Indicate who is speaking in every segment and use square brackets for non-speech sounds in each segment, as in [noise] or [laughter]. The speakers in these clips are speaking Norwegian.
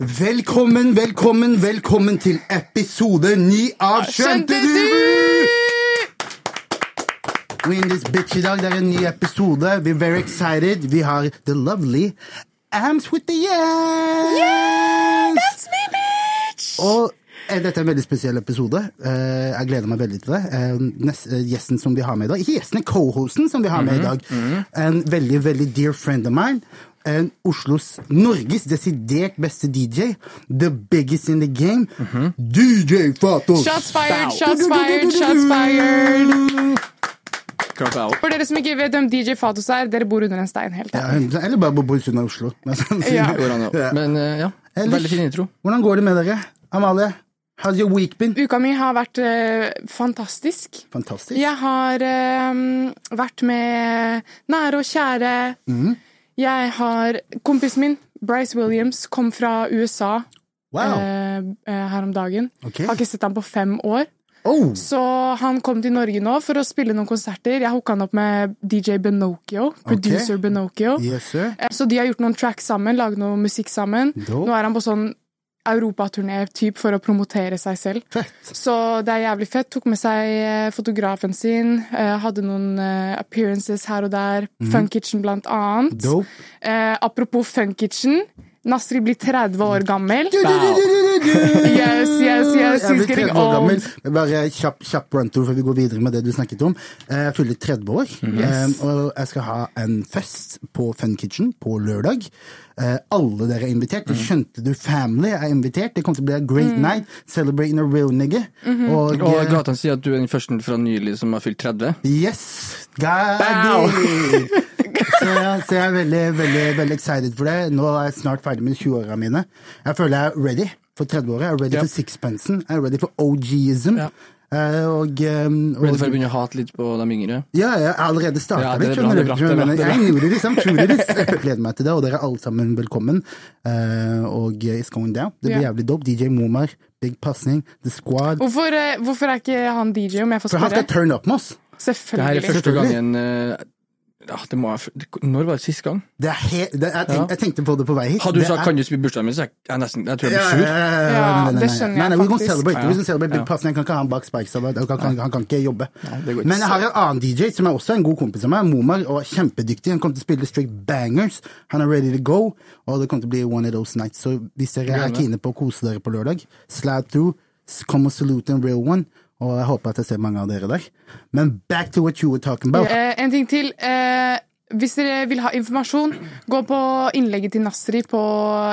Speaker 1: Velkommen, velkommen, velkommen til episode 9 av Skjønte du? We're in this bitch i dag. Det er en ny episode. We're very excited. Vi har the lovely Ams with the yes!
Speaker 2: That's me, bitch!
Speaker 1: Og eh, dette er en veldig spesiell episode. Eh, jeg gleder meg veldig til det. Eh, nest, eh, gjesten som vi har med i dag Ikke gjesten, co-hosten som vi har med i dag. En veldig, veldig dear friend of mine. En Oslos, Norges desidert beste DJ. The biggest in the game. DJ Fatos!
Speaker 2: Shots fired, shots fired, shots fired! For dere som ikke vet hvem DJ Fatos er, dere bor under en stein helt
Speaker 1: Ja, eller bare bor i Oslo. [laughs]
Speaker 2: Ja.
Speaker 3: Oslo. ja. Men eh, ja, veldig fin intro.
Speaker 1: Hvordan går det med dere? Amalie, how's your week been?
Speaker 2: Uka mi har vært uh, fantastisk.
Speaker 1: Fantastisk.
Speaker 2: Jeg har uh, vært med nære og kjære.
Speaker 1: Mhm.
Speaker 2: Jeg har Kompisen min, Bryce Williams, kom fra USA
Speaker 1: Wow.
Speaker 2: eh, eh, her om dagen.
Speaker 1: Okay.
Speaker 2: Har ikke sett ham på fem år.
Speaker 1: Oh,
Speaker 2: Så han kom til Norge nå for å spille noen konserter. Jeg hooka han opp med DJ Benocchio, producer Benocchio.
Speaker 1: yes sir.
Speaker 2: Eh, Så de har gjort noen tracks sammen, laget noe musikk sammen.
Speaker 1: Dope.
Speaker 2: Nå er han på sånn europaturné typ for å promotere seg selv.
Speaker 1: Fett.
Speaker 2: Så det er jævlig fett. Tok med seg eh, fotografen sin. eh, Hadde noen eh, appearances her og der. Mm. Kitchen blant annet.
Speaker 1: Dope.
Speaker 2: Eh, apropos Fun Kitchen. Nasri blir 30 år gammel.
Speaker 1: Du, du, du, du, du, du.
Speaker 2: Yes, yes, yes.
Speaker 1: Jeg
Speaker 2: He's
Speaker 1: blir
Speaker 2: getting
Speaker 1: 30 år gammel. Bare kjapp, kjapp run-through før vi går videre med det du snakket om. Eh, Jeg fyller 30 år, yes. og jeg skal ha en fest på Fun Kitchen på lørdag. Eh, Alle dere er invitert. Skjønte du family er invitert. Det kommer til å bli a great night. Celebrating a real nigga. Og,
Speaker 3: Og
Speaker 1: eh,
Speaker 3: Gatan sier at du er den første fra nylig som har fylt 30.
Speaker 1: Yes! Gaddy! [laughs] så, så jeg er veldig, veldig, veldig excited for det. Nå er jeg snart ferdig med 20-åra mine. Jeg føler jeg er ready for 30-året. Jeg er ready
Speaker 3: Ja.
Speaker 1: for sixpensen. Jeg er ready for OG-ism.
Speaker 3: Ja.
Speaker 1: Eh, og, og
Speaker 3: Ready for å begynne å hate litt på de yngre.
Speaker 1: ja, jeg har allerede starta
Speaker 3: Ja, det
Speaker 1: litt.
Speaker 3: er bra, det er bra,
Speaker 1: Skjønner
Speaker 3: det er bra, det er
Speaker 1: Jeg gjorde det I'm. Jeg gleder meg til det, og dere er alle sammen velkommen. Eh, og it's going down. Det blir
Speaker 2: Ja.
Speaker 1: jævlig dope. DJ Momar, Big Pasning, The Squad.
Speaker 2: Hvorfor, eh, hvorfor er ikke han DJ, om jeg får spørre?
Speaker 1: For han skal turn up med oss. Selvfølgelig.
Speaker 3: Det her er første gangen eh, ja, det må jeg, Når var det sist gang?
Speaker 1: Det er he det, jeg, tenk, jeg tenkte på det på vei hit.
Speaker 3: Hadde du sagt
Speaker 1: er-
Speaker 3: 'kan du spille bursdagen min', så jeg, jeg, nesten, jeg tror jeg blir sur.
Speaker 1: ja, ja, ja,
Speaker 2: Ja,
Speaker 1: nei, nei,
Speaker 2: det skjønner jeg
Speaker 1: nei, nei,
Speaker 2: faktisk.
Speaker 1: celebrate.
Speaker 3: Ja.
Speaker 1: Celebrate Big
Speaker 3: Ja.
Speaker 1: Pass. Jeg kan ikke ha han bak Spikes. Han, kan- kan- han kan ikke jobbe. Men jeg har en annen DJ som er også en god kompis av meg, Momar, og kjempedyktig. Han kommer til å spille Strict bangers. Han er ready to go, og det kommer til å bli one of those nights. Så hvis dere er kine på å kose dere på lørdag, Slad through, come og salute en real one. Og jeg håper at jeg ser mange av dere der. Men back to what you were talking about.
Speaker 2: Eh, en ting til. Eh, hvis dere vil ha informasjon, gå på innlegget til Nasri på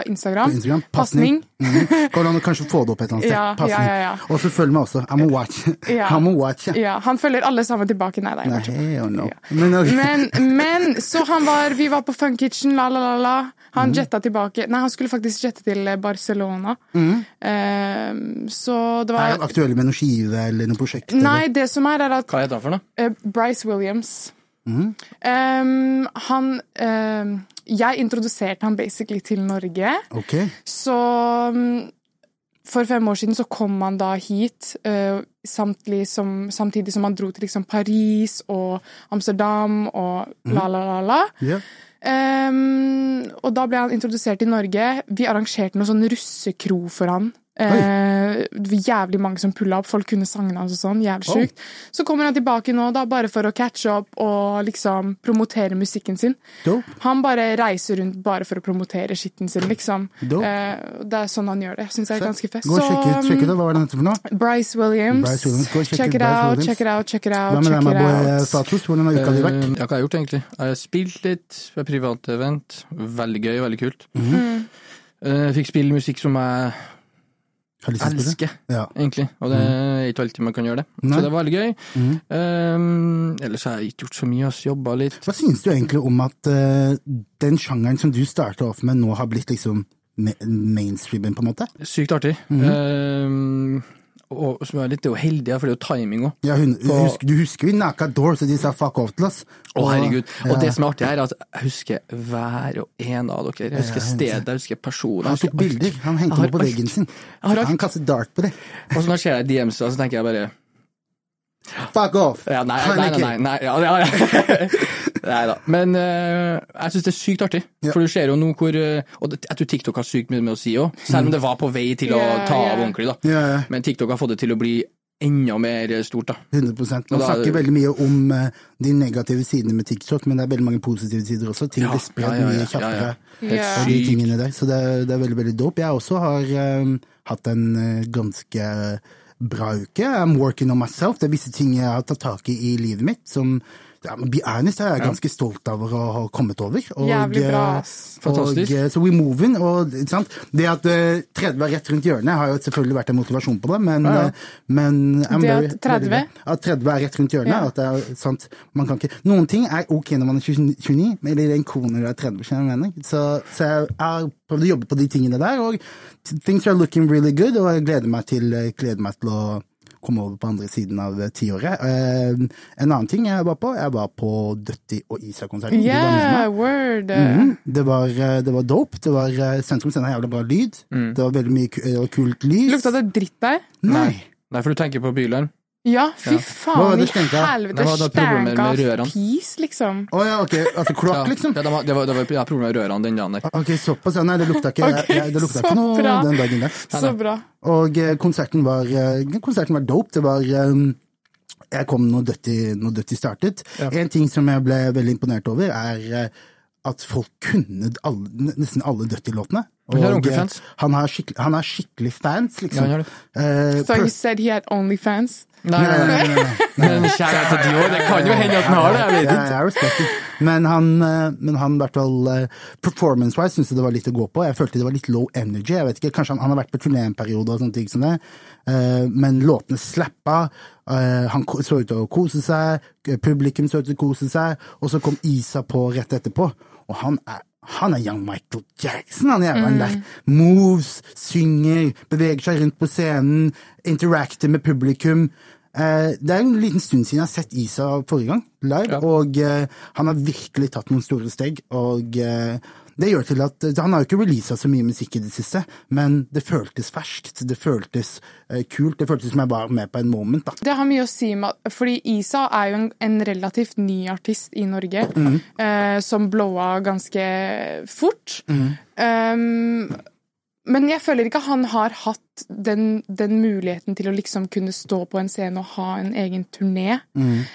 Speaker 2: Instagram.
Speaker 1: På Instagram.
Speaker 2: Pasning.
Speaker 1: Mhm. an å kanskje få det opp et eller annet sted?
Speaker 2: Ja,
Speaker 1: Pasning.
Speaker 2: ja, ja, ja.
Speaker 1: Og så følg meg også. I'm a watch.
Speaker 2: Ja. [laughs]
Speaker 1: I'm a watch.
Speaker 2: Ja, han følger alle sammen tilbake. Nei, det er
Speaker 1: Nei,
Speaker 2: bare
Speaker 1: no. Men, ok.
Speaker 2: Men, men så han var Vi var på Fun Kitchen, la, la, la, la. Han
Speaker 1: mm.
Speaker 2: jetta tilbake Nei, han skulle faktisk jette til Barcelona. Eh, så det
Speaker 1: var Er han aktuell med noe skive eller noe prosjekt?
Speaker 2: Nei, det som er, er at
Speaker 3: Hva heter han for noe?
Speaker 2: Uh, Bryce Williams.
Speaker 1: Mhm.
Speaker 2: Um, han um, Jeg introduserte han basically til Norge.
Speaker 1: Okay.
Speaker 2: Så um, for fem år siden så kom han da hit, uh, samtidig, som, samtidig som han dro til liksom Paris og Amsterdam og
Speaker 1: Mhm.
Speaker 2: la, la, la, la.
Speaker 1: Yeah.
Speaker 2: Um, og da ble han introdusert i Norge. Vi arrangerte noe sånn russekro for han. Eh, det var jævlig mange som pulla opp. Folk kunne sangene hans og sånn. Jævlig
Speaker 1: Oh.
Speaker 2: Så kommer han tilbake nå, da, bare for å catche opp og liksom promotere musikken sin.
Speaker 1: Dope.
Speaker 2: Han bare reiser rundt bare for å promotere skitten sin, liksom. Eh, det er sånn han gjør det. Jeg syns jeg er ganske fett.
Speaker 1: Gå og sjekk ut, sjekk ut. Hva var det han for noe?
Speaker 2: um, Bryce Williams.
Speaker 1: Bryce Williams. Gå
Speaker 2: check,
Speaker 1: Check
Speaker 2: it
Speaker 1: Bryce
Speaker 2: out,
Speaker 1: Williams.
Speaker 2: check it out, check it out.
Speaker 1: Hva med
Speaker 2: check
Speaker 1: deg,
Speaker 2: out.
Speaker 1: Hvordan har uka di vært?
Speaker 3: Eh, ja, hva har jeg gjort, egentlig? Jeg har spilt litt Ved privat event. Veldig gøy, veldig kult.
Speaker 1: Mhm.
Speaker 3: Eh, fikk spille musikk som jeg
Speaker 1: Har lyst til å spille.
Speaker 3: Elsker,
Speaker 1: Ja.
Speaker 3: egentlig. Og det er ikke alltid man kan gjøre det.
Speaker 1: Nei.
Speaker 3: Så det var veldig gøy.
Speaker 1: Mm.
Speaker 3: Um, ellers har jeg ikke gjort så mye, ass. Jobba litt.
Speaker 1: Hva synes du egentlig om at uh, den sjangeren som du starta off med, nå har blitt liksom mainstreamen, på en måte?
Speaker 3: Sykt artig.
Speaker 1: Mm.
Speaker 3: um, og som er litt uheldige, for det er jo timing òg.
Speaker 1: Ja, hun,
Speaker 3: På-
Speaker 1: husker, du husker vi knocka door, så de sa fuck off til oss?
Speaker 3: Å, herregud. Og
Speaker 1: ja.
Speaker 3: det som er artig her, er at jeg husker hver og en av dere. Jeg husker stedet, jeg husker personer.
Speaker 1: Han tok bilder, han hengte dem på veggen sin. Han kastet dart på det.
Speaker 3: Og så når jeg ser deg i DMs, så tenker jeg bare
Speaker 1: Fuck off!
Speaker 3: ja, nei, nei, nei, nei, nei, ja, ja, ja. [laughs] nei da. Men uh, jeg syns det er sykt artig. For du ser jo nå hvor eh, Og det, jeg tror TikTok har sykt mye med å si òg, selv om det var på vei til å ta av ordentlig. da. Men TikTok har fått det til å bli enda mer stort. da.
Speaker 1: 100
Speaker 3: Og
Speaker 1: Man
Speaker 3: da er
Speaker 1: snakker veldig mye om uh, de negative sidene med TikTok, men det er veldig mange positive sider også. Ting blir spredd mye
Speaker 3: ja,
Speaker 1: kjappere.
Speaker 3: ja. Helt
Speaker 2: Ja.
Speaker 1: Og de tingene der. Så det, er- det er veldig, veldig dope. Jeg også har um, hatt en ganske bra uke. I'm working on myself. Det er visse ting jeg har tatt tak i i livet mitt som ja, men be honest, jeg er ganske stolt over å ha kommet over. Og,
Speaker 2: Jævlig bra,
Speaker 1: eh.
Speaker 3: Fantastisk.
Speaker 1: Og, eh, så we moving, og sant? Det at eh, 30 er rett rundt hjørnet, har jo selvfølgelig vært en motivasjon på det, men,
Speaker 3: Ja, ja.
Speaker 1: eh, men I'm
Speaker 2: Det at 30?
Speaker 1: veldig glad. At 30 er rett rundt hjørnet.
Speaker 2: Ja.
Speaker 1: At det er sant. Man kan ikke, noen ting er ok når man er 29, eller er en kone når du er 30, skjønner du hva jeg mener? Så, så jeg har prøvd å jobbe på de tingene der, og things are looking really good, og jeg gleder meg til, jeg gleder meg til å komme over på andre siden av eh, tiåret. Eh, en annen ting jeg var på, jeg var på Døtti og Isa-konserten.
Speaker 2: Yeah, word.
Speaker 1: Mhm. Det, var, eh, det var dope. Det var Sentrum Scene har jævlig bra lyd.
Speaker 3: Mm.
Speaker 1: Det var veldig mye ku- kult lys.
Speaker 2: Lukta det dritt der?
Speaker 1: Nei.
Speaker 3: Nei, for du tenker på bylarm.
Speaker 2: Ja, fy faen i helvete.
Speaker 3: Det var da problemer med
Speaker 2: Stanka
Speaker 3: rørene.
Speaker 2: pis, liksom.
Speaker 1: Å ja, ok. Altså kloakk, liksom?
Speaker 3: ja, det var, det var, det var ja, problemer med rørene den dagen der.
Speaker 1: Ok, såpass. Ja, nei, det lukta ikke,
Speaker 2: okay,
Speaker 1: jeg- det lukta ikke noe
Speaker 2: bra.
Speaker 1: den dagen der.
Speaker 2: Så bra.
Speaker 1: Og eh, konserten var, eh, konserten var dope. Det var um, Jeg kom når Dutty, når Dutty startet.
Speaker 3: Ja.
Speaker 1: En ting som jeg ble veldig imponert over, er at folk kunne alle, nesten alle Døtti-låtene.
Speaker 3: Han har
Speaker 1: Og. Han har han har skikkelig fans,
Speaker 3: Ja,
Speaker 1: liksom.
Speaker 3: han gjør det.
Speaker 1: Eh,
Speaker 2: So
Speaker 1: per-
Speaker 2: he said he had OnlyFans?
Speaker 3: Nei, nei, nei, nei, nei. Men kjære til de det kan jo hende at han har det, jeg vet
Speaker 1: Ja,
Speaker 3: ikke.
Speaker 1: jeg respekter. Men han, eh, men han hvert fall eh, performance-wise syntes jeg det var litt å gå på. Jeg følte det var litt low energy. Jeg vet ikke, Kanskje han, han har vært på turné en periode og sånne ting som det. Eh, Men låtene slappa. Han så ut til å kose seg. Publikum så ut til å kose seg. Og så kom Isa på rett etterpå. Og han er han er young Michael Jackson, han jævelen der. Moves, synger, beveger seg rundt på scenen, interacter med publikum. Eh, det er en liten stund siden jeg har sett Isa forrige gang, live,
Speaker 3: Ja.
Speaker 1: og eh, han har virkelig tatt noen store steg. Og eh, det gjør til at Han har jo ikke releasa så mye musikk i det siste, men det føltes ferskt. Det føltes eh, kult. Det føltes som jeg var med på en moment, da.
Speaker 2: Det har mye å si med Fordi Isa er jo en, en relativt ny artist i Norge, eh, som blowa ganske fort. Um, men jeg føler ikke han har hatt den, den muligheten til å liksom kunne stå på en scene og ha en egen turné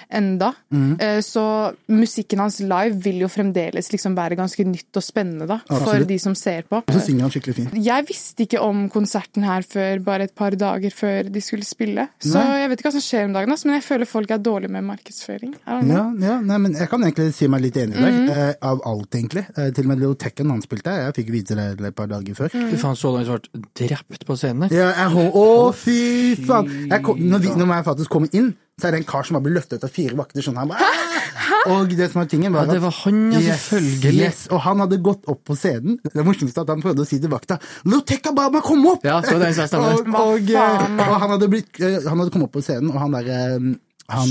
Speaker 2: enda. mm. så musikken hans live vil jo fremdeles liksom være ganske nytt og spennende da, for
Speaker 1: Absolutt.
Speaker 2: de som ser på.
Speaker 1: Og så synger han skikkelig fint.
Speaker 2: Jeg visste ikke om konserten her før bare et par dager før de skulle spille. Så
Speaker 1: Nei.
Speaker 2: jeg vet ikke hva som skjer om dagen, men jeg føler folk er dårlige med markedsføring.
Speaker 1: Ja, ja nei, men jeg kan egentlig si meg litt enig i deg, eh, av alt, egentlig. Eh, til og med Leo Tekken han spilte, jeg fikk vite det et par dager før.
Speaker 3: Fy faen, så langt ble drept på scenen?
Speaker 1: Ja, jeg, å, fy faen! Jeg kom, når, vi, når jeg faktisk kommer inn, så er det en kar som har blitt løftet ut av fire vakter. Sånn, her, bare, og det som var tingen, var
Speaker 3: Ja, det var han, ja, selvfølgelig.
Speaker 1: Yes, og han hadde gått opp på scenen. Det morsomste at han prøvde å si til vakta Lotekka ba kom opp!
Speaker 3: Ja, så den som
Speaker 1: og, og, og han, hadde blitt, eh, han hadde kommet opp på scenen, og han derre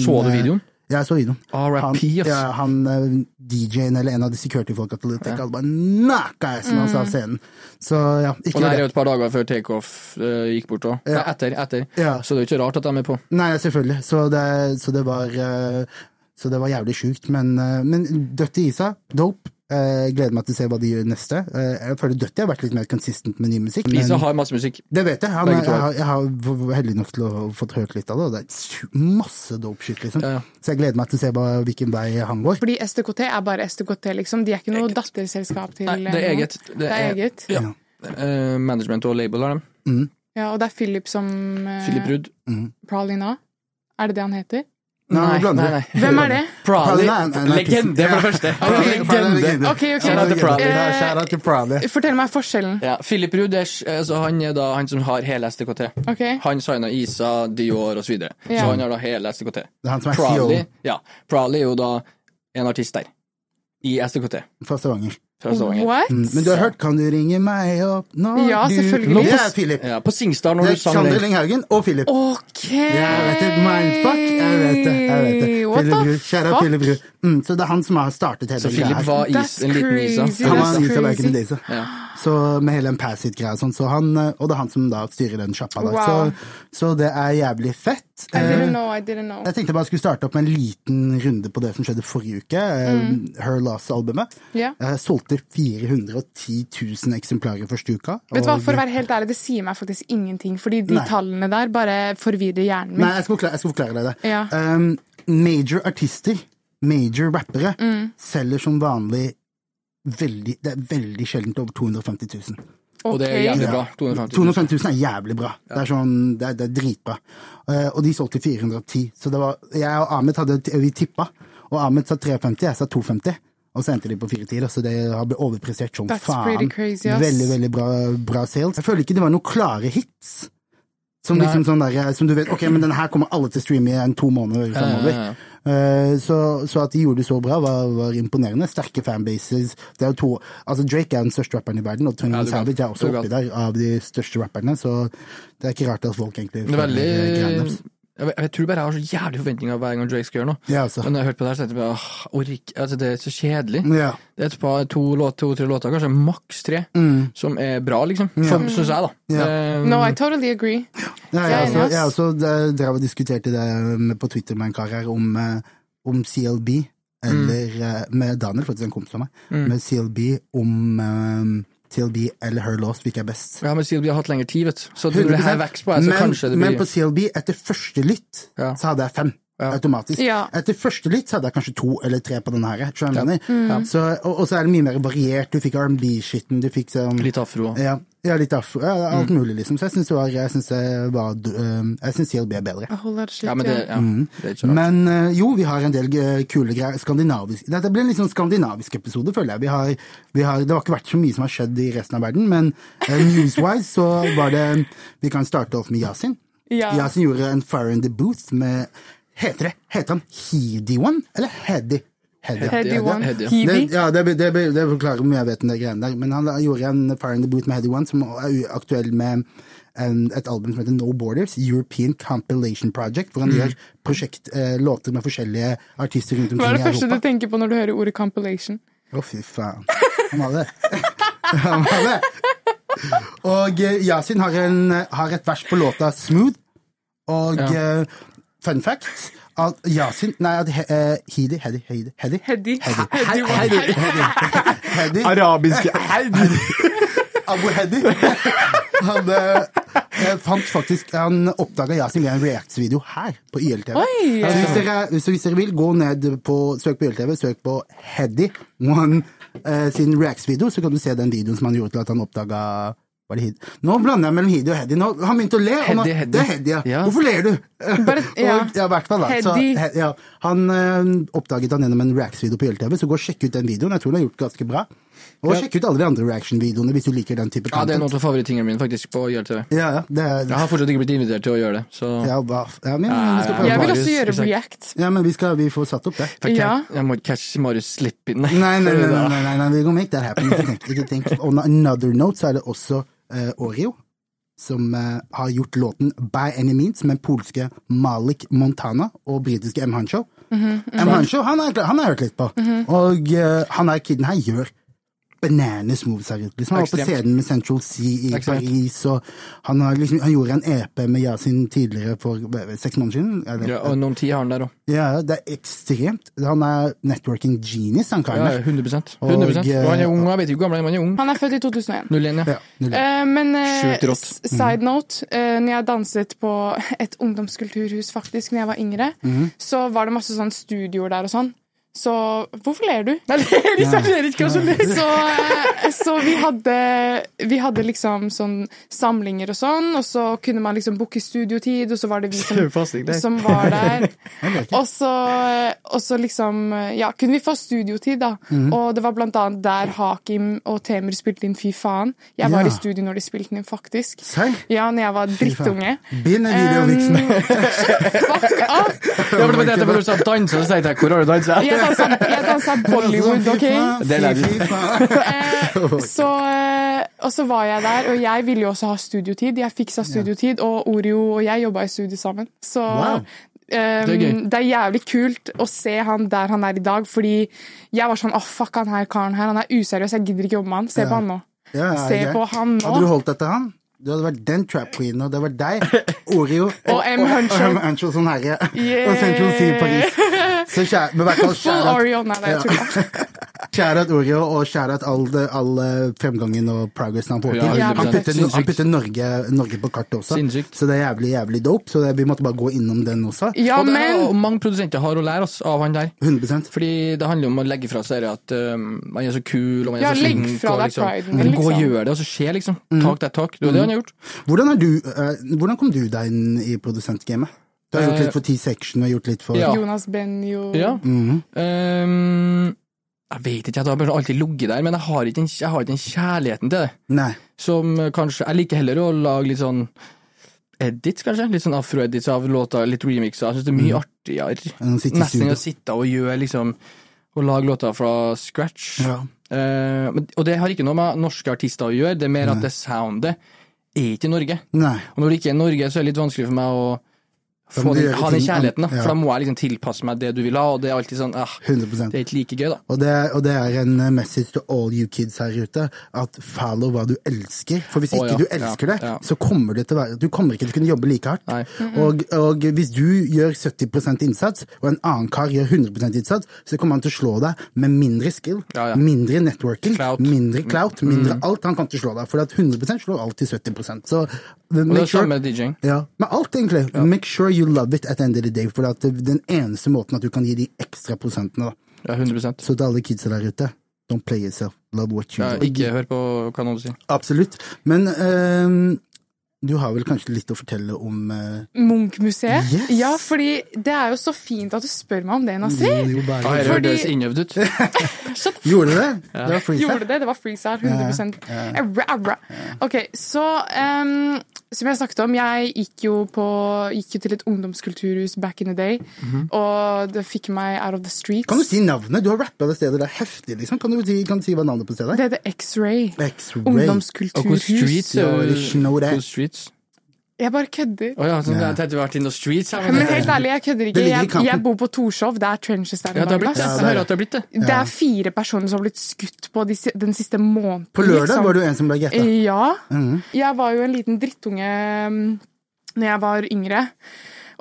Speaker 3: Så du videoen?
Speaker 1: Jeg så videoen. Han, ja, han eh, DJ-en eller en av de security-folka til Lotekka hadde bare han sa av scenen. Så ja, ikke
Speaker 3: Og det her er jo et par dager før takeoff uh, gikk bort òg.
Speaker 1: Ja.
Speaker 3: Etter, etter.
Speaker 1: Ja.
Speaker 3: Så det er jo ikke rart at de er på.
Speaker 1: Nei, selvfølgelig. Så det, så det var uh, Så det var jævlig sjukt. Men, uh, men dødt i isa, dope. Eh, gleder meg til å se hva de gjør neste. Uh, jeg føler Dutty har vært litt mer consistent med ny musikk. men-
Speaker 3: har masse musikk.
Speaker 1: det vet jeg. Han, jeg,
Speaker 3: har.
Speaker 1: har, jeg har heldig nok til å ha fått hørt litt av det, og det er masse dope shit, liksom.
Speaker 3: Ja, ja.
Speaker 1: Så jeg gleder meg til å se hva, hvilken vei han går.
Speaker 2: Fordi STKT er bare STKT, liksom. De er ikke noe datterselskap til
Speaker 3: Nei, det er eget. Det
Speaker 2: Det er eget.
Speaker 3: Ja. Uh, management og label har dem.
Speaker 2: Ja, og det er Philip som uh,
Speaker 3: Philip Rudd.
Speaker 2: Pralina. Er det det han heter?
Speaker 1: Nei,
Speaker 3: Nei, nei, nei.
Speaker 2: Hvem er det?
Speaker 1: Nei,
Speaker 3: Legende, for det første. [laughs]
Speaker 1: Legende.
Speaker 2: Ok, ok. Eh. Fortell meg forskjellen.
Speaker 3: Ja, Philip Ruders er, altså, han er da han som har hele STKT.
Speaker 2: Ok.
Speaker 3: Han signa Isa, Dior osv. Så, videre. Så han har da hele STKT.
Speaker 1: Det er han som er
Speaker 3: CEO.
Speaker 1: CEO
Speaker 3: ja, Prowley er jo da en artist der. I STKT
Speaker 1: fra Stavanger.
Speaker 3: Fra Stavanger.
Speaker 2: What?
Speaker 1: Mm, Men du har hørt 'Kan du ringe meg opp når
Speaker 2: Ja,
Speaker 1: du
Speaker 2: selvfølgelig.
Speaker 1: Det er Philip.
Speaker 3: Ja, på Singstar når
Speaker 1: Det
Speaker 3: du
Speaker 1: er
Speaker 3: sang
Speaker 1: Sander
Speaker 3: den.
Speaker 1: Lynghaugen og Philip.
Speaker 2: Ok!
Speaker 1: Jeg vet det. Mindfuck. Jeg vet det. Jeg vet det.
Speaker 2: What
Speaker 1: Philip
Speaker 2: the
Speaker 1: Ruud.
Speaker 2: Fuck?
Speaker 1: Philip Ruud. Mm, så det er han som har startet hele
Speaker 3: Så Philip var is, en liten Isa.
Speaker 1: Han var en Isa back in the days, ja.
Speaker 3: Ja.
Speaker 1: Så med hele en Pass-It-greia og sånn, så han, eh, og det er han som da styrer den sjappa der.
Speaker 2: Wow.
Speaker 1: Så, så det er jævlig fett.
Speaker 2: I didn't
Speaker 1: Eh,
Speaker 2: know, I didn't know.
Speaker 1: Jeg tenkte bare jeg skulle starte opp med en liten runde på det som skjedde forrige uke. Mm. Her Loss-albumet.
Speaker 2: Yeah.
Speaker 1: Jeg solgte 410 000 eksemplarer første uka.
Speaker 2: Vet du hva, For å være helt ærlig, det sier meg faktisk ingenting, fordi de
Speaker 1: Nei.
Speaker 2: tallene der bare forvirrer hjernen min.
Speaker 1: Nei, jeg skal forklare, jeg skal forklare deg det.
Speaker 2: Ja.
Speaker 1: Um, major artister, major rappere,
Speaker 2: Mm.
Speaker 1: selger som vanlig veldig Det er veldig sjeldent over 250 000.
Speaker 3: Og det er jævlig bra. 250 000.
Speaker 1: 250 000 er jævlig bra. Det er sånn, det er, det er dritbra. Eh, og de solgte 410. Så det var, jeg og Ahmed hadde, vi tippa, og Ahmed sa 350, jeg sa 250. Og så endte de på 410, så det har blitt overprestert som
Speaker 2: That's
Speaker 1: faen.
Speaker 2: crazy, yes.
Speaker 1: Veldig, veldig bra, bra sales. Jeg føler ikke det var noen klare hits. Som liksom sånn der, som du vet, ok, men den her kommer alle til å streame i en to måneder fremover.
Speaker 3: ja, ja.
Speaker 1: Eh, så, så at de gjorde det så bra, var, var imponerende. Sterke fanbases. Det er jo to, altså Drake er den største rapperen i verden, og Twenty
Speaker 3: Ja.
Speaker 1: Savage er også oppi der av de største rapperne, så det er ikke rart at folk egentlig
Speaker 3: veldig. Jeg, jeg tror bare jeg har så jævlig forventninger hver gang Drake skal gjøre noe.
Speaker 1: Ja, altså.
Speaker 3: Men når jeg hørte på det her, så tenkte jeg bare åh, ork, altså, det er så kjedelig.
Speaker 1: Ja.
Speaker 3: Det er et par, to, låt, to-tre låter, kanskje maks tre,
Speaker 1: Mm.
Speaker 3: som er bra, liksom. For, Syns jeg, da.
Speaker 1: Ja.
Speaker 3: Um,
Speaker 2: No, I totally agree.
Speaker 1: Ja, jeg, også, jeg også drev og diskuterte det på Twitter med en kar her om, eh, om CLB, eller mm. med Daniel, faktisk en kompis av meg, med CLB om eh, CLB eller Her Lost, hvilken er best.
Speaker 3: Ja, men CLB har hatt lengre tid, vet du. Så når det her
Speaker 1: 100%.
Speaker 3: vokser på så
Speaker 1: men,
Speaker 3: kanskje det
Speaker 1: men på CLB, etter første lytt,
Speaker 3: Ja.
Speaker 1: så hadde jeg fem.
Speaker 3: Ja.
Speaker 1: Automatisk.
Speaker 2: Ja.
Speaker 1: Etter første lytt så hadde jeg kanskje to eller tre på den her.
Speaker 3: Ja.
Speaker 1: mener? Så, og, og så er det mye mer variert. Du fikk R&B-skitten, du fikk sånn
Speaker 3: litt afro.
Speaker 1: ja, ja, litt afro. Ja,
Speaker 3: Mm.
Speaker 1: alt mulig, liksom. Så jeg syns det var Jeg syns CLB er bedre.
Speaker 2: A whole lot of shit,
Speaker 3: Ja, men det, rart.
Speaker 1: Men øh, jo, vi har en del øh, kule greier. Skandinavisk Dette blir en litt sånn skandinavisk episode, føler jeg. Vi har, vi har, det har ikke vært så mye som har skjedd i resten av verden, men øh, newswise så var det Vi kan starte off med Yasin.
Speaker 2: Ja.
Speaker 1: Yasin gjorde en Fire in the Booth med Heter det? Heter han Hediwan One, eller Heady? Heady.
Speaker 2: Heady
Speaker 3: det-
Speaker 2: one.
Speaker 3: Ja.
Speaker 1: Det, det, det, forklarer mye jeg vet om de greiene der. Men han gjorde en Fire in the Boot med Heady One, som er aktuell med en, et album som heter No Borders, European Compilation Project, hvor han gjør prosjekt, eh, låter med forskjellige artister rundt omkring i Europa.
Speaker 2: Hva er det første du tenker på når du hører ordet compilation?
Speaker 1: Å, fy faen. Han hadde det. [laughs] Han hadde. Og eh, Yasin har, en, har et vers på låta Smooth, og eh, fun fact at Yasin Nei, at Hedi Hedi
Speaker 2: Hedi
Speaker 1: Hedi
Speaker 2: Hedi Hedi
Speaker 1: Hedi
Speaker 3: Arabiske Hedi. [laughs]
Speaker 1: Abu Hedi. Han eh, fant faktisk Han oppdaga Yasin via en Reacts-video her på YLTV. Så hvis dere, hvis, hvis dere vil, gå ned på Søk på YLTV, søk på Hedi One eh, sin Reacts-video, så kan du se den videoen som han gjorde til at han oppdaga? Nå blander jeg mellom Hidi og Heddy. Han begynte å le. Heddy, nå,
Speaker 3: Hedi.
Speaker 1: Det er Heddy, ja.
Speaker 3: Ja.
Speaker 1: Hvorfor ler du?
Speaker 2: Bare- ja. [laughs]
Speaker 1: Og, ja, fall. Så, he, ja, han øh, oppdaget han gjennom en Reacts-video på YLTV, så gå og sjekk ut den videoen. Jeg tror den har gjort ganske bra. Og
Speaker 3: Ja.
Speaker 1: sjekk ut alle de andre reaction-videoene hvis du liker den type content.
Speaker 3: Ja, det er noen av favorittingene mine faktisk på YLTV.
Speaker 1: Ja, ja, er,
Speaker 3: Jeg har fortsatt ikke blitt invitert til å gjøre det, så
Speaker 1: ja, men, vi skal prøve.
Speaker 2: Jeg vil også gjøre react.
Speaker 1: Ja, men vi, skal, vi får satt opp det.
Speaker 3: Jeg, må catche Marius slipp inn.
Speaker 1: Nei, nei, nei, nei, [laughs] nei, nei, nei we gonna make that happen. Ikke tenk. On another note så er det også Oreo som eh, har gjort låten By Any Means med polske Malik Montana og britiske M. Hancho. M. Hancho han har jeg hørt litt på, og uh, han her kiden her gjør bananas moves her ute. Liksom. Han var på
Speaker 3: Ekstremt.
Speaker 1: scenen med Central Sea i
Speaker 3: Ekstremt.
Speaker 1: Paris, og han, har liksom, han gjorde en EP med Yasin tidligere for eh, seks måneder siden. Eller,
Speaker 3: Ja, og noen tid har han der òg.
Speaker 1: ja, det er ekstremt. Han er networking genius, han karen
Speaker 3: Ja,
Speaker 1: der.
Speaker 3: 100
Speaker 1: Og,
Speaker 3: 100
Speaker 1: eh,
Speaker 3: Og han er ung, og jeg vet ikke hvor gammel han er, men han er ung.
Speaker 2: Han er født i 2001.
Speaker 3: 01, ja.
Speaker 1: Ja, 01.
Speaker 2: Uh, men eh,
Speaker 3: rått.
Speaker 2: s- side note, uh, når jeg danset på [laughs] et ungdomskulturhus faktisk når jeg var yngre, så var det masse sånn studioer der og sånn. Så Hvorfor ler du?
Speaker 3: Nei, jeg ser ikke hva som ler.
Speaker 2: Så, eh, så vi hadde Vi hadde liksom sånn samlinger og sånn, og så kunne man liksom booke studiotid, og så var det vi [laughs] som, som var der. [laughs] Og så, og så liksom Ja, kunne vi få studiotid, da.
Speaker 1: Mhm.
Speaker 2: Og det var blant annet der Hakim og Temer spilte inn Fy faen. Jeg var
Speaker 1: Ja.
Speaker 2: i studio når de spilte den inn, faktisk.
Speaker 1: Serr?
Speaker 2: Ja, når jeg var drittunge.
Speaker 1: Begynn en videovirksomhet. [laughs]
Speaker 2: Fuck up!
Speaker 3: Ja, men det var det jeg sa danse, så tenkte jeg hvor har du dansa?
Speaker 2: Dansa, jeg dansa [laughs] Bollywood, OK?
Speaker 3: Det
Speaker 1: Fy. [laughs] [laughs]
Speaker 2: Eh, så, eh, og så var jeg der, og jeg ville jo også ha studiotid. Jeg fiksa studiotid, og Oreo og jeg jobba i studio sammen. Så
Speaker 1: Wow.
Speaker 2: eh,
Speaker 3: Det er
Speaker 2: det er jævlig kult å se han der han er i dag, fordi jeg var sånn åh, fuck han her karen her, han er useriøs, jeg gidder ikke jobbe med han. Se på han nå.
Speaker 1: Ja, ja,
Speaker 2: Se på han
Speaker 1: Hadde du holdt etter han? Du hadde vært den trap queenen, og det var deg, Oreo
Speaker 2: Og M. Huncho.
Speaker 1: M. Huncho Og, herre.
Speaker 2: og,
Speaker 1: Og Central Sea i Paris. Så kjære, men hvert fall
Speaker 2: Oreo. Nei, det er tulla.
Speaker 1: Kjære at Oreo, og kjære at all, all eh, fremgangen og progressen han får til.
Speaker 3: Ja,
Speaker 1: han putter, han putter Norge, Norge på kartet også,
Speaker 3: Sinnssykt.
Speaker 1: så det er jævlig, jævlig dope. Så det, vi måtte bare gå innom den også.
Speaker 2: Ja,
Speaker 3: Og, det,
Speaker 2: men
Speaker 3: og mange produsenter har å lære oss av han der.
Speaker 1: 100
Speaker 3: Fordi det handler om å legge fra seg at um, man er så kul og man er
Speaker 2: Ja,
Speaker 3: så flink.
Speaker 2: fra
Speaker 3: og liksom,
Speaker 2: priden,
Speaker 3: liksom. Gå og
Speaker 2: liksom.
Speaker 3: gjør det, og så skjer liksom. Takk, det er tak. Det er det han har gjort.
Speaker 1: Hvordan, er du, uh, hvordan kom du deg inn i produsentgamet? Du har gjort
Speaker 3: Eh,
Speaker 1: litt for T-section og gjort litt for
Speaker 3: Ja.
Speaker 2: Jonas Benjo
Speaker 3: Ja.
Speaker 1: Mhm.
Speaker 3: Um, jeg vet ikke, jeg har alltid ligget der, men jeg har ikke den, jeg har ikke den kjærligheten til det.
Speaker 1: Nei.
Speaker 3: Som eh, kanskje Jeg liker heller å lage litt sånn edits, kanskje. Litt sånn afro-edits av låter, litt remixer. Jeg syns det er mye artigere.
Speaker 1: å sitte i
Speaker 3: Nesten enn å sitte og gjøre liksom Og lage låter fra scratch.
Speaker 1: Ja.
Speaker 3: Uh, og det har ikke noe med norske artister å gjøre, det er mer at det soundet er ikke i Norge.
Speaker 1: Nei.
Speaker 3: Og når det ikke er Norge, så er det litt vanskelig for meg å Få den, ha den kjærligheten, da.
Speaker 1: ja.
Speaker 3: For da må jeg liksom tilpasse meg det du vil ha, og det er alltid sånn ah,
Speaker 1: 100
Speaker 3: Det er ikke like gøy, da.
Speaker 1: Og det, og det er en eh, message to all you kids her ute, at follow hva du elsker. For hvis
Speaker 3: oh,
Speaker 1: ikke
Speaker 3: ja.
Speaker 1: du elsker det, så kommer det til å være Du kommer ikke til å kunne jobbe like hardt. Og, og hvis du gjør 70% innsats, og en annen kar gjør 100% innsats, så kommer han til å slå deg med mindre skill, mindre networking,
Speaker 3: Clout. Mm.
Speaker 1: mindre clout, mindre alt. Han kan til å slå deg, for at 100% slår alltid 70 Så
Speaker 3: Og det er
Speaker 1: sure
Speaker 3: samme med DJ-ing.
Speaker 1: ja, med alt egentlig. Make sure you love it at the end of the day, for at det er den eneste måten at du kan gi de ekstra prosentene. da.
Speaker 3: Ja, 100%.
Speaker 1: Så til alle kidsa der ute, don't play yourself. Love what you
Speaker 3: ja,
Speaker 1: do.
Speaker 3: Ikke hør på hva noen sier.
Speaker 1: Absolutt. Men um, du har vel kanskje litt å fortelle om uh...
Speaker 2: Munch-museet.
Speaker 1: Yes.
Speaker 2: Ja, fordi det er jo så fint at du spør meg om det, Nasir.
Speaker 1: jo, bare-
Speaker 3: Ah,
Speaker 2: Fordi-
Speaker 3: hørtes innøvd ut. [laughs]
Speaker 1: Gjorde det? Det var freestyle.
Speaker 2: Gjorde det? Det var freestyle. 100 ja, ja. Ok, så ehm, Som jeg snakket om, jeg gikk jo, på, gikk jo til et ungdomskulturhus back in the day. Og det fikk meg out of the streets.
Speaker 1: Kan du si navnet? Du har rappa det stedet. Det er heftig, liksom. Kan du si, kan du si hva navnet på stedet er?
Speaker 2: Det heter X-ray.
Speaker 1: X-Ray.
Speaker 3: Og hvor
Speaker 2: Ungdomskulturhus.
Speaker 3: streets
Speaker 1: know that.
Speaker 3: Hvor streets?
Speaker 2: Jeg bare kødder.
Speaker 3: Oh, ja, sånn, jeg tenkte vi har vært in the streets. her,
Speaker 2: Men
Speaker 3: Men,
Speaker 2: helt ærlig, jeg kødder ikke. Jeg, jeg bor på Torshov. Det er trenches der.
Speaker 3: ja, det har blitt det. Jeg hører at det blitt det.
Speaker 2: Det er fire personer som har blitt skutt på de, den siste måneden.
Speaker 1: På lørdag
Speaker 2: liksom.
Speaker 1: var du en som ble getta.
Speaker 2: Ja.
Speaker 1: Mhm.
Speaker 2: Jeg var jo en liten drittunge mm, når jeg var yngre.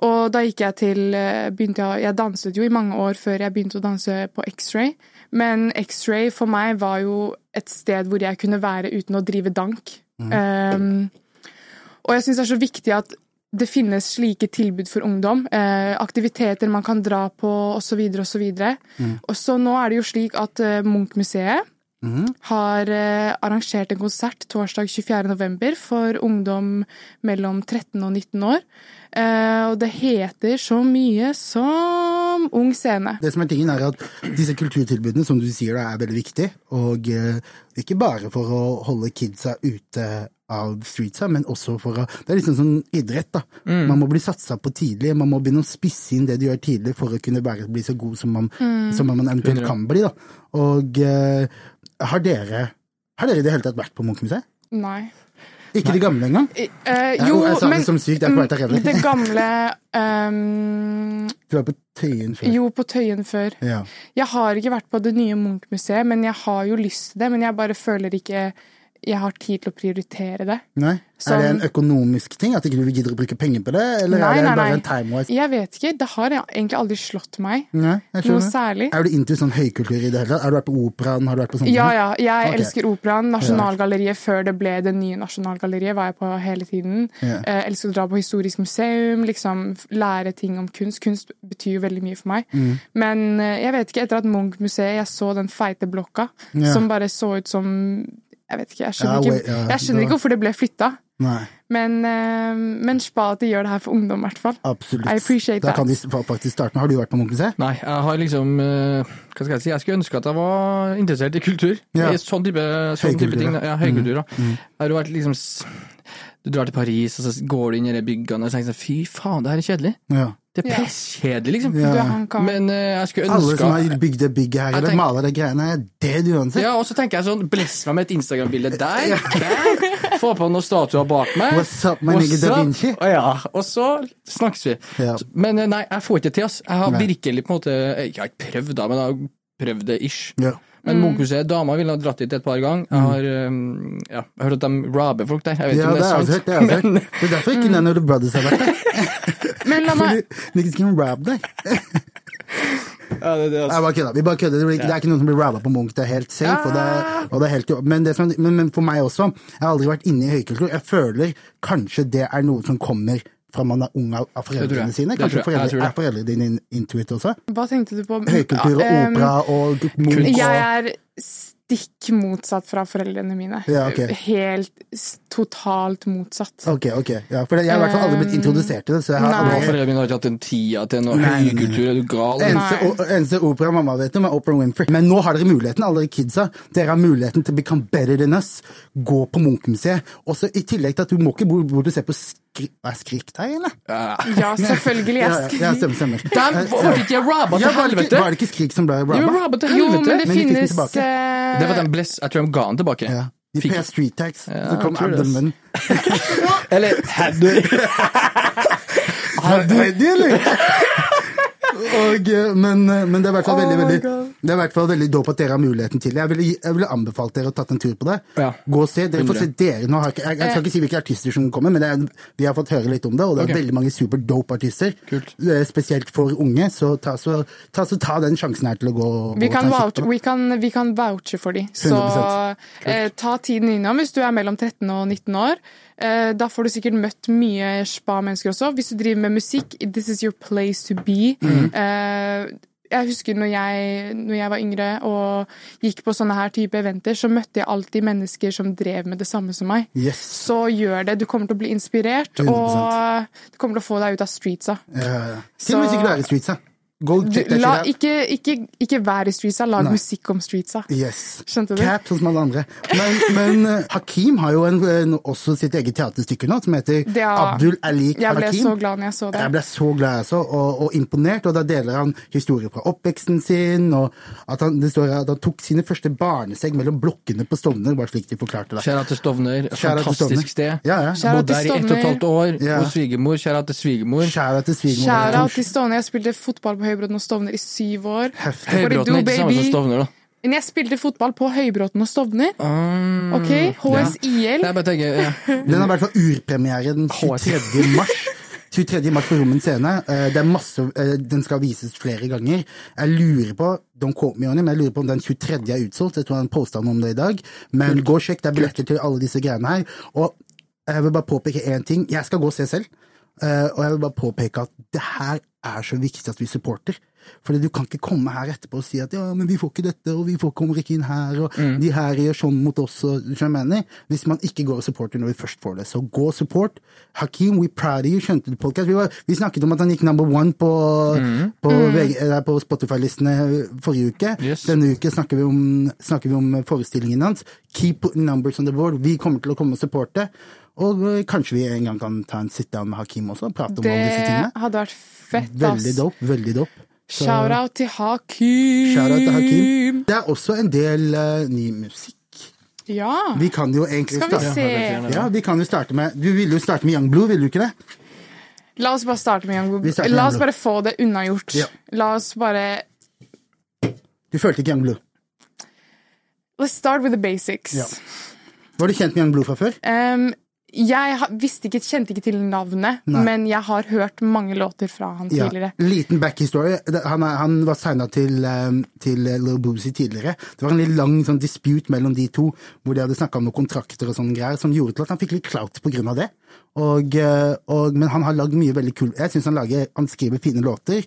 Speaker 2: Og da gikk jeg til eh, begynte jeg, jeg danset jo i mange år før jeg begynte å danse på X-ray. Men X-ray for meg var jo et sted hvor jeg kunne være uten å drive dank. Um, og jeg syns det er så viktig at det finnes slike tilbud for ungdom. Eh, aktiviteter man kan dra på, osv., osv. Og så nå er det jo slik at eh, Munch-museet har eh, arrangert en konsert torsdag 24.11. for ungdom mellom 13 og 19 år. Eh, og det heter så mye som Ung scene.
Speaker 1: Det som er tingen er at Disse kulturtilbudene som du sier da, er veldig viktige. Og eh, ikke bare for å holde kidsa ute av streetsa, men også for å Det er liksom sånn idrett, da. Man må bli satsa på tidlig. Man må begynne å spisse inn det du gjør tidlig for å kunne være, bli så god som man, som man eventuelt kan bli. da. Og uh, har dere har dere i det hele tatt vært på Munch-museet?
Speaker 2: Nei.
Speaker 1: Ikke de gamle engang? Uh,
Speaker 2: jo,
Speaker 1: jeg sa det
Speaker 2: men
Speaker 1: som sykt, jeg er til
Speaker 2: det gamle um,
Speaker 1: Du var på Tøyen før.
Speaker 2: Jo, på Tøyen før.
Speaker 1: Ja.
Speaker 2: Jeg har ikke vært på det nye Munch-museet, men jeg har jo lyst til det. Men jeg bare føler ikke jeg har tid til å prioritere det.
Speaker 1: Nei?
Speaker 2: som,
Speaker 1: Er det en økonomisk ting? At ikke du gidder å bruke penger på det? Eller
Speaker 2: Nei,
Speaker 1: er det bare en time-wise?
Speaker 2: Jeg vet ikke. Det har egentlig aldri slått meg
Speaker 1: Nei,
Speaker 2: noe særlig.
Speaker 1: Er du inntil sånn høykultur i det hele tatt? Har du vært på operaen? Har du vært på sånne
Speaker 2: Ja, ja. Jeg
Speaker 1: okay.
Speaker 2: elsker operaen. Nasjonalgalleriet før det ble det nye Nasjonalgalleriet, var jeg på hele tiden.
Speaker 1: Ja.
Speaker 2: Jeg elsker å dra på historisk museum, liksom lære ting om kunst. Kunst betyr jo veldig mye for meg.
Speaker 1: Mm.
Speaker 2: Men eh, jeg vet ikke, etter at Munch-museet, jeg så den feite blokka,
Speaker 1: Ja.
Speaker 2: som bare så ut som Jeg vet ikke, jeg skjønner,
Speaker 1: Ja,
Speaker 2: ikke,
Speaker 1: wait, ja,
Speaker 2: jeg skjønner ikke hvorfor det ble flytta. Men, eh, men spa at de gjør det her for ungdom, i hvert fall.
Speaker 1: absolutt.
Speaker 2: I appreciate
Speaker 1: da
Speaker 2: that.
Speaker 1: kan de faktisk starte. Har du vært på Munch-museet?
Speaker 3: Nei, jeg har liksom eh, Hva skal jeg si? Jeg skulle ønske at jeg var interessert i kultur.
Speaker 1: Ja.
Speaker 3: I sånn type, sånn type ting.
Speaker 1: ja.
Speaker 3: Høykultur. da. Jeg har jo vært liksom Du drar til Paris, og så går du inn i de byggene og tenker sånn Fy faen, det her er kjedelig.
Speaker 1: Ja.
Speaker 3: Det er
Speaker 2: Ja.
Speaker 3: pisskjedelig, liksom.
Speaker 1: Ja.
Speaker 2: Du, han kan.
Speaker 3: Men uh, jeg skulle ønske
Speaker 1: Alle som har bygd det bygget her, eller
Speaker 3: tenker-
Speaker 1: maler de greiene, er det uansett.
Speaker 3: ja, og så tenker jeg sånn, bless meg med et Instagram-bilde der, der, få på noen statuer bak meg.
Speaker 1: What's up, my nigga Da? Vinci?
Speaker 3: Og ja, og så snakkes vi.
Speaker 1: Ja.
Speaker 3: Men eh, nei, jeg får ikke til, ass. Jeg har
Speaker 1: Nei.
Speaker 3: virkelig på en måte Jeg har ikke prøvd, da, men jeg har prøvd det ish.
Speaker 1: Ja.
Speaker 3: Men Munchmuseet, dama ville ha dratt dit et par ganger. Jeg har, um, ja, hørt at de robber folk der. Jeg vet
Speaker 1: Ja,
Speaker 3: ikke om
Speaker 1: det
Speaker 3: det er sant.
Speaker 1: hørt. Det, er, jeg hørt. det er derfor ikke Nano The Brothers har vært der.
Speaker 2: Men la meg
Speaker 1: niggas can rap deg. [laughs]
Speaker 3: Ja, det, det,
Speaker 1: Jeg
Speaker 3: altså.
Speaker 1: bare kødder. Vi bare kødder. Det, ikke, det er ikke noen som blir rabba på Munch. Det er helt safe. Og det er, og det er helt, men, det som, men, men for meg også, jeg har aldri vært inne i høykultur. Jeg føler kanskje det er noe som kommer fra man er ung av, foreldrene sine. Kanskje foreldre, er foreldrene dine intuit også?
Speaker 2: Hva tenkte du på?
Speaker 1: Høykultur og opera og Munch
Speaker 2: Jeg er stikk motsatt fra foreldrene mine.
Speaker 1: Ja, okay.
Speaker 2: Helt totalt motsatt.
Speaker 1: Ok, ok. Ja, for jeg har i hvert fall aldri blitt introdusert til det. Så jeg har aldri...
Speaker 3: Foreldrene mine har ikke hatt den tida til noe høykultur. Er du gal?
Speaker 1: Eneste, eneste opera mamma vet om, er Opera Winfrey. Men nå har dere muligheten, alle dere kidsa. Dere har muligheten til å become better than us. Gå på Munch-museet. Også I tillegg til at du må ikke bo hvor du ser på skri er deg, eller?
Speaker 3: Ja.
Speaker 2: Selvfølgelig.
Speaker 1: er
Speaker 2: Skrik.
Speaker 1: ja, ja, stemmer, stemmer.
Speaker 3: De ble ikke jeg
Speaker 1: Ja,
Speaker 3: til
Speaker 1: var, det ikke,
Speaker 3: helvete!
Speaker 1: var det ikke Skrik som ble
Speaker 3: De
Speaker 1: rabba?
Speaker 3: ble robba til
Speaker 2: Jo, men
Speaker 3: helvete!
Speaker 2: det
Speaker 1: Men de
Speaker 2: finnes
Speaker 1: tilbake.
Speaker 2: eh,
Speaker 3: Det var den bless, jeg tror de ga den tilbake.
Speaker 1: Ja. De
Speaker 3: Fikk-
Speaker 1: street tax.
Speaker 3: Ja,
Speaker 1: så kom
Speaker 3: abdomen.
Speaker 1: Abdelman.
Speaker 3: Eller hadde
Speaker 1: Hadde eller? Og, eh, men, eh, men det er i hvert fall
Speaker 2: Oh
Speaker 1: veldig, veldig, det er i hvert fall veldig dope at dere har muligheten til det. Jeg ville, jeg ville anbefalt dere å tatt en tur på det.
Speaker 3: Ja.
Speaker 1: Gå og se. Dere får se dere. Nå har jeg, ikke- jeg, jeg skal ikke si hvilke artister som kommer, men det er, vi har fått høre litt om det, og det er
Speaker 3: okay.
Speaker 1: veldig mange super dope artister.
Speaker 3: Kult.
Speaker 1: Eh, Spesielt for unge, så ta, så, ta, så ta den sjansen her til å gå
Speaker 2: Vi
Speaker 1: og
Speaker 2: kan,
Speaker 1: ta det.
Speaker 2: vi, kan, vi kan vouche for de. Så
Speaker 1: 100%.
Speaker 2: eh, ta tiden innom hvis du er mellom 13 og 19 år. Eh, da får du sikkert møtt mye spa-mennesker også. Hvis du driver med musikk, this is your place to be.
Speaker 1: Mm.
Speaker 2: Eh, jeg husker når jeg, når jeg var yngre og gikk på sånne her type eventer, så møtte jeg alltid mennesker som drev med det samme som meg.
Speaker 1: Yes.
Speaker 2: Så gjør det. Du kommer til å bli inspirert,
Speaker 1: 100%.
Speaker 2: og du kommer til å få deg ut av streetsa.
Speaker 1: Ja, ja. Til og med
Speaker 2: Så-
Speaker 1: sikkert er i streetsa.
Speaker 2: La, ikke, ikke, ikke vær i streetsa, lag
Speaker 1: Nei.
Speaker 2: musikk om streetsa.
Speaker 1: Yes.
Speaker 2: Skjønte du?
Speaker 1: Cap, sånn som alle andre. Men, men eh, Hakim har jo en, en, også sitt eget teaterstykke nå, som heter
Speaker 2: Det er-
Speaker 1: Abdul Alik
Speaker 2: Jeg ble så glad når jeg så det.
Speaker 1: Jeg ble så glad jeg så, og, og imponert, og da deler han historier fra oppveksten sin, og at han, det står at han tok sine første barnesegg mellom blokkene på Stovner, bare slik de forklarte det.
Speaker 3: Kjære til Stovner, fantastisk
Speaker 1: Stovner.
Speaker 3: sted.
Speaker 1: Ja, ja.
Speaker 3: Bodde der i ett og et halvt år
Speaker 1: Ja.
Speaker 3: hos svigermor. Kjære til svigermor.
Speaker 1: Kjære til svigermor.
Speaker 2: Shout-out til Stovner. Jeg spilte fotball på Høybråten og Stovner i syv år.
Speaker 1: Heftig.
Speaker 3: Høybråten er ikke samme som? Stovner, da.
Speaker 2: Men jeg spilte fotball på Høybråten og Stovner.
Speaker 3: Um,
Speaker 2: OK? HSIL.
Speaker 3: Ja. tenker ja. [laughs]
Speaker 1: Den har i hvert fall urpremiere den 23. mars. 23. mars på Rommen scene. Eh, Det er masse, eh, den skal vises flere ganger. Jeg lurer på don't quote me on men jeg lurer på om den 23. er utsolgt. Jeg tror han posta noe om det i dag. Men gå og sjekk, det er billetter til alle disse greiene her. Og jeg vil bare påpeke én ting. Jeg skal gå og se selv. Eh, og jeg vil bare påpeke at det her er så viktig at vi supporter. Fordi du kan ikke komme her etterpå og si at ja, men vi får ikke dette, og vi får, kommer ikke inn her, og de her gjør sånn mot oss, og du skjønner jeg mener? Hvis man ikke går og supporter når vi først får det. Så gå og support. Hakeem, we proud of you, skjønte du podcast? Vi, var, vi snakket om at han gikk number one på, på, VG eh, på Spotify-listene forrige uke.
Speaker 3: Yes.
Speaker 1: Denne uke snakker vi, om, snakker vi om forestillingen hans. Keep numbers on the board. Vi kommer til å komme og supporte. Og eh, kanskje vi en gang kan ta en sit down med Hakeem også, og prate om
Speaker 2: Det
Speaker 1: alle disse tingene.
Speaker 2: Det hadde vært fett, ass.
Speaker 1: Veldig dope. Veldig dope.
Speaker 2: Shout-out til Hakim.
Speaker 1: Shout-out til Hakim. Det er også en del uh, ny musikk.
Speaker 2: Ja.
Speaker 1: Vi kan jo egentlig
Speaker 2: Skal vi
Speaker 1: starte
Speaker 2: se.
Speaker 1: Ja, vi kan jo starte med Du ville jo starte med Young Blue, ville du ikke det?
Speaker 2: La oss bare starte med Young
Speaker 1: Blue. med
Speaker 2: La oss
Speaker 1: Young
Speaker 2: bare få det unnagjort.
Speaker 1: Ja.
Speaker 2: La oss bare
Speaker 1: Du følte ikke Young Blue?
Speaker 2: Let's start with the basics.
Speaker 1: Ja. Var du kjent med Young Blue fra før?
Speaker 2: Um, jeg visste ikke, kjente ikke til navnet,
Speaker 1: Nei.
Speaker 2: men jeg har hørt mange låter fra han
Speaker 1: Ja.
Speaker 2: tidligere.
Speaker 1: Liten backhistorie. Han, er- han var signa til, um, til Little Lil Boozy tidligere. Det var en litt lang sånn dispute mellom de to, hvor de hadde snakka om noen kontrakter og sånne greier, som gjorde til at han fikk litt clout på grunn av det. Og, eh, og, men han har lagd mye veldig kul Jeg syns han, lager- han skriver fine låter.